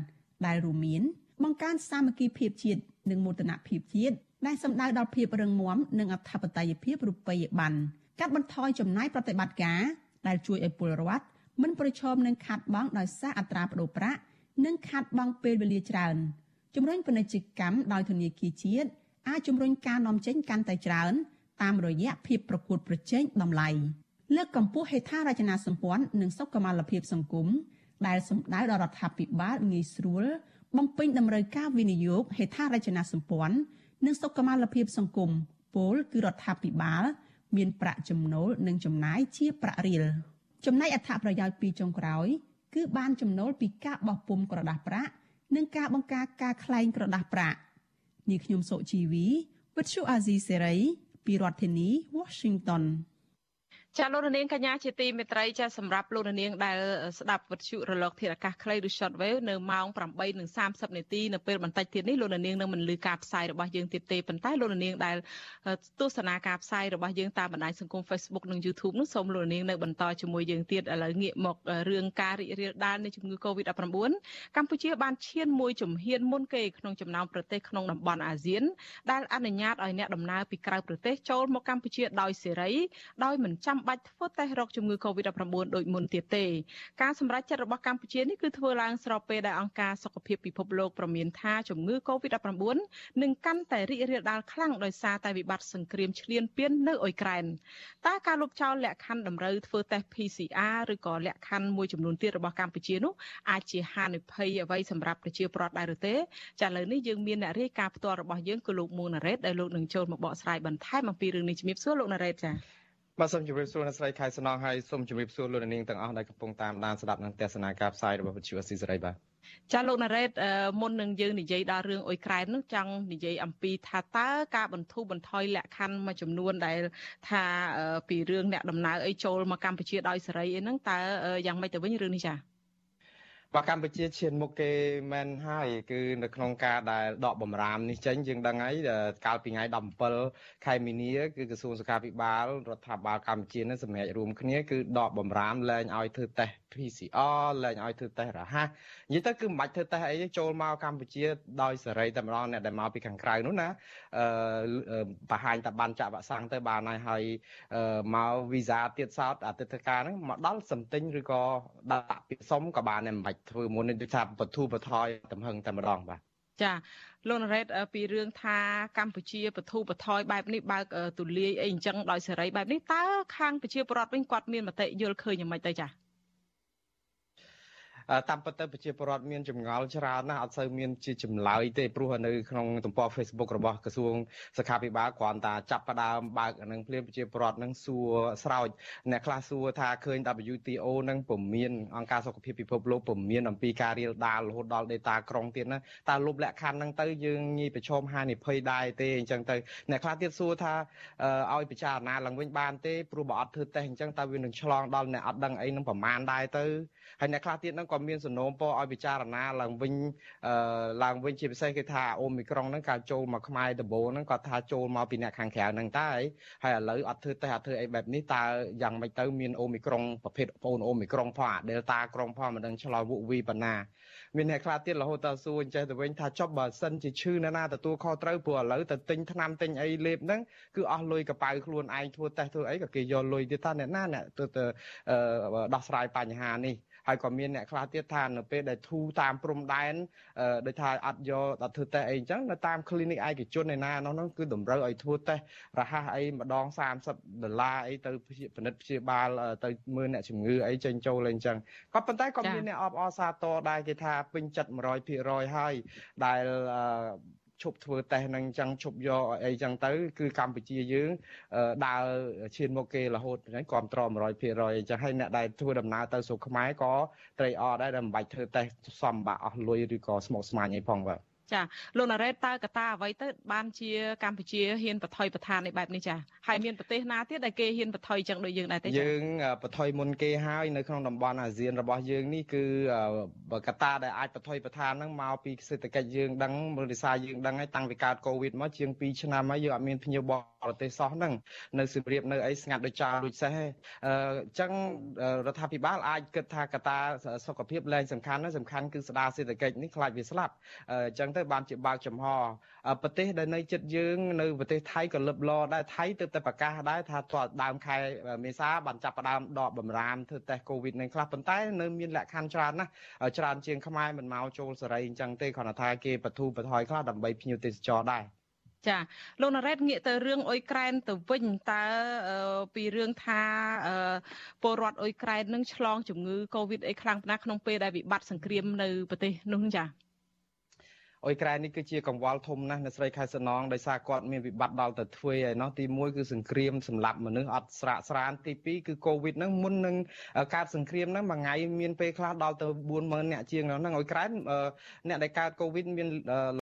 ដែលរួមមាន បង្កើនសាមគ្គីភាពជាតិនិងមោទនភាពជាតិ ដែលសំដៅដល់ភាពរឹងមាំនិងអធិបតេយ្យភាពរូបិយប័ណ្ណកាត់បន្ថយចំណាយប្រតិបត្តិការដែលជួយឲ្យពលរដ្ឋមិនប្រឈមនឹងខាតបង់ដោយសារអត្រាប្តូរប្រាក់និងខាតបង់ពេលវេលាច្រើនជំរុញពាណិជ្ជកម្មដោយធនាគារជាតិអាចជំរុញការនាំចេញកាន់តែច្រើនតាមរយៈភាពប្រកួតប្រជែងតម្លៃលើកកម្ពស់ហេដ្ឋារចនាសម្ព័ន្ធនិងសុខុមាលភាពសង្គមដែលសំដៅដល់រដ្ឋាភិបាលងាយស្រួលបំពេញតម្រូវការវិនិយោគហេដ្ឋារចនាសម្ព័ន្ធ និងសុខុមាលភាពសង្គមពលគឺរដ្ឋាភិបាល មានប្រាក់ចំណូលនិងចំណាយជាប្រាក់រៀលចំណែកអត្ថប្រយោជន៍ពីចុងក្រោយ គឺបានចំណូលពីការបោះពុម្ពក្រដាស់ប្រាក់និងការបង្ការការក្លែងក្រដាស់ប្រាក់នាងខ្ញុំសុជីវីវិទ្យុអាស៊ីសេរីពីរដ្ឋធានី Washington ចាលោកនាងកញ្ញាជាទីមេត្រីចាសម្រាប់លោកនាងដែលស្ដាប់វិទ្យុរលកធាតុអាកាសខ្លីឬ shortwave នៅម៉ោង8:30នាទីនៅពេលបន្តិចទៀតនេះលោកនាងនឹងមិនលឺការផ្សាយរបស់យើងទៀតទេប៉ុន្តែលោកនាងដែលទស្សនាការផ្សាយរបស់យើងតាមបណ្ដាញសង្គម Facebook និង YouTube នោះសូមលោកនាងនៅបន្តជាមួយយើងទៀតឥឡូវងាកមករឿងការរីករាលដាលនៃជំងឺ Covid-19 កម្ពុជាបានឈានមួយជំហានមុនគេក្នុងចំណោមប្រទេសក្នុងតំបន់អាស៊ាន ដែលអនុញ្ញាតឲ្យអ្នកដំណើរពីក្រៅប្រទេសចូលមកកម្ពុជាដោយសេរីដោយមិនចាំបាច់ធ្វើតេស្តរកជំងឺ Covid-19 ដូចមុនទៀតទេការសម្រេចចិត្តរបស់កម្ពុជានេះគឺធ្វើឡើងស្របពេលដែលអង្គការសុខភាពពិភពលោកប្រមានថាជំងឺ Covid-19 នឹងកាន់តែរីករាលដាលខ្លាំងដោយសារតែវិបត្តិសង្គ្រាមឈ្លានពាននៅអ៊ុយក្រែនតើការលុបចោលលក្ខខណ្ឌតម្រូវធ្វើតេស្ត PCR ឬក៏លក្ខខណ្ឌមួយចំនួនទៀតរបស់កម្ពុជានោះអាចជាហានិភ័យអ្វីសម្រាប់ប្រជាពលរដ្ឋដែរឬទេចាឥឡូវនេះយើងមានអ្នករាយការណ៍ផ្ទាល់របស់យើងគឺលោកមួងណារ៉េតដែលលោកនឹងចូលមកបកស្រាយបន្ថែមអំពីរឿងនេះជំរាបសួរលោកណារ៉េតចា បាទសូមជម្រាបសួរអ្នកស្រីខែសំណងហើយសូមជម្រាបសួរលោកនាងទាំងអស់ដែលកំពុងតាមដានស្ដាប់នឹងទស្សនាការផ្សាយរបស់វិទ្យុអស៊ីសេរីបាទចាលោកណារ៉េតមុននឹងយើងនិយាយដល់រឿងអ៊ុយក្រែននោះចង់និយាយអំពីថាតើការបន្ធូរបន្ថយលក្ខខណ្ឌមួយចំនួនដែលថាពីរឿងអ្នកដំណើរអីចូលមកកម្ពុជាដោយសេរីអីហ្នឹងតើយ៉ាងម៉េចទៅវិញរឿងនេះចា បាទកម្ពុជាឈានមុខគេមែនហើយគឺនៅក្នុងការដែលដកបំរាមនេះចេញយើងដឹងហើយកាលពីថ្ងៃ17ខែមីនាគឺក្រសួងសុខាភិបាលរដ្ឋាភិបាលកម្ពុជានឹងសម្រេចរួមគ្នាគឺដកបំរាមលែងឲ្យធ្វើតេស្ត PCR លែងឲ្យធ្វើតេស្តរហ័សនិយាយទៅគឺមិនបាច់ធ្វើតេស្តអីទេចូលមកកម្ពុជាដោយសេរីតែម្ដងអ្នកដែលមកពីខាងក្រៅនោះណាអឺបង្ហាញតែបានចាក់វ៉ាក់សាំងទៅបានហើយហើយមកវីសាទៀតសោតអតិថិការហ្នឹងមកដល់សំទិញឬក៏ដាក់ពាក្យសុំក៏បានដែរមិនបាច់ធ្វើមុននេះដូចថាបធូបថយទំហឹងតែម្ដងបាទចាលោកណារ៉េតពីរឿងថាកម្ពុជាបធូបថយបែបនេះបើកទូលាយអីអញ្ចឹងដោយសេរីបែបនេះតើខាងប្រជាពលរដ្ឋវិញគាត់មានមតិយល់ឃើញយ៉ាងម៉េចទៅចា តាមពិតទៅប្រជាពលរដ្ឋមានចម្ងល់ច្រើនណាស់អត់សូវមានជាចម្លើយទេព្រោះនៅក្នុងទំព័រ Facebook របស់ក្រសួងសុខាភិបាលគ្រាន់តែចាប់ផ្ដើមបើកនឹងភ្លាមប្រជាពលរដ្ឋនឹងសួរស្រោចអ្នកខ្លះសួរថាឃើញ WTO នឹងពុំមានអង្គការសុខភាពពិភពលោកពុំមានអំពីការរៀលដាលរហូតដល់ data ក្រុងទៀតណាតើលុបលក្ខខណ្ឌហ្នឹងទៅយើងងាយប្រឈមហានិភ័យដែរទេអញ្ចឹងទៅអ្នកខ្លះទៀតសួរថាឲ្យពិចារណាឡើងវិញបានទេព្រោះបើអត់ធ្វើតេស្តអញ្ចឹងតើវានឹងឆ្លងដល់អ្នកអត់ដឹងអីនឹងប្រមាណដែរទៅហើយអ្នកខ្លះទៀតហ្នឹងក៏មានសំណូមពរឲ្យពិចារណាឡើងវិញអឺឡើងវិញជាពិសេសគេថាអូមីក្រុងហ្នឹងការចូលមកខ្មែរដំបូងហ្នឹងគាត់ថាចូលមកពីអ្នកខាងក្រៅហ្នឹងតែហើយឥឡូវអត់ធ្វើទេអត់ធ្វើអីបែបនេះតើយ៉ាងម៉េចទៅមានអូមីក្រុងប្រភេទបងអូមីក្រុងផងអា Delta ក្រុងផងមិនដឹងឆ្លោះវុវីប៉ុណ្ណាមានអ្នកខ្លះទៀតរហូតដល់សួរអញ្ចេះទៅវិញថាចប់បើសិនជាឈឺនៅណាទទួលខុសត្រូវព្រោះឥឡូវទៅទិញថ្នាំទិញអីលេបហ្នឹងគឺអស់លុយកប៉ៅខ្លួនឯងធ្វើតេស្តធ្វើអីក៏គេយកលុយទៀតថាអ្នកណាអ្នកទៅទៅដោះស្រាយបញ្ហានេះ ហើយក៏មានអ្នកខ្លះទៀតថានៅពេលដែលធូរតាមព្រំដែនដូចថាអត់យកដល់ធ្វើតេស្តអីអញ្ចឹងនៅតាម clinic ឯកជនឯណានោះហ្នឹងគឺតម្រូវឲ្យធ្វើតេស្តរហ័សអីម្ដង30ដុល្លារអីទៅពិនិត្យព្យាបាលទៅមើលអ្នកជំងឺអីចេញចូលអីអញ្ចឹងក៏ប៉ុន្តែក៏មានអ្នកអបអរសាទរដែរគេថាពេញចិត្ត100%ហើយដែល ឈប់ធ្វើតេស្តនឹងចឹងឈប់យកអីចឹងទៅ គឺកម្ពុជាយើងដើរឈានមកគេរហូតហ្នឹងគ្រប់ត្រ100%អញ្ចឹងហើយអ្នកដែលធ្វើដំណើរទៅស្រុកខ្មែរក៏ត្រេកអរដែរដែលមិនបាច់ធ្វើតេស្តសំបាក់អស់លុយឬក៏ស្មុគស្មាញអីផងបាទ ចាលោកណារ៉េតតើកត្តាអ្វីទៅបានជាកម្ពុជាហ៊ានបថុយបឋាននៃបែបនេះចាហើយមានប្រទេសណាទៀតដែលគេហ៊ានបថុយចឹងដូចយើងដែរទេចាយើងបថុយមុនគេហើយនៅក្នុងតំបន់អាស៊ានរបស់យើងនេះគឺកត្តាដែលអាចបថុយបឋានហ្នឹងមកពីសេដ្ឋកិច្ចយើងដឹងមើលរិសាយើងដឹងហើយតាំងពីកើតកូវីដមកជាង2ឆ្នាំហើយយើងអត់មានភ្ញៀវបរទេសសោះហ្នឹងនៅសៀមរាបនៅអីស្ងាត់ដូចចោលដូចសេះអញ្ចឹងរដ្ឋាភិបាលអាចគិតថាកត្តាសុខភាពលែងសំខាន់ណាសំខាន់គឺស្ដារសេដ្ឋកិច្ចនេះខ្លាចវាស្លាប់អញ្ចឹងទៅបានជាបើកចំហប្រទេសដែលនៅជិតយើងនៅប្រទេសថៃក៏លឹបលដែរថៃទើបតែប្រកាសដែរថាតដើមខែមេសាបានចាប់ផ្ដើមដកបំរាមធ្វើតេស្តកូវីដនឹងខ្លះប៉ុន្តែនៅមានលក្ខខណ្ឌច្រើនណាស់ច្រើនជាងខ្មែរមិនមកចូលសេរីអញ្ចឹងទេគ្រាន់តែថាគេបទូបថយខ្លះដើម្បីភ្ញៀវទេសចរដែរចាលោកណារ៉េតងាកទៅរឿងអ៊ុយក្រែនទៅវិញតើពីរឿងថាពលរដ្ឋអ៊ុយក្រែននឹងឆ្លងជំងឺ Covid អីខ្លាំងប៉ុណ្ណាក្នុងពេលដែលវិបត្តិសង្គ្រាមនៅប្រទេសនោះចា អ៊ុយក្រែននេះគឺជាកង្វល់ធំណាស់នៅស្រីខែសំណងដោយសារគាត់មានវិបត្តិដល់ទៅទ្វេហើយនោះទី1គឺសង្គ្រាមសម្លាប់មនុស្សអត់ស្រាកស្រានទី2គឺកូវីដហ្នឹងមុននឹងកើតសង្គ្រាមហ្នឹងមួយថ្ងៃមានពេលខ្លះដល់ទៅ40000អ្នកជាងហ្នឹងអ៊ុយក្រែនអ្នកដែលកើតកូវីដមាន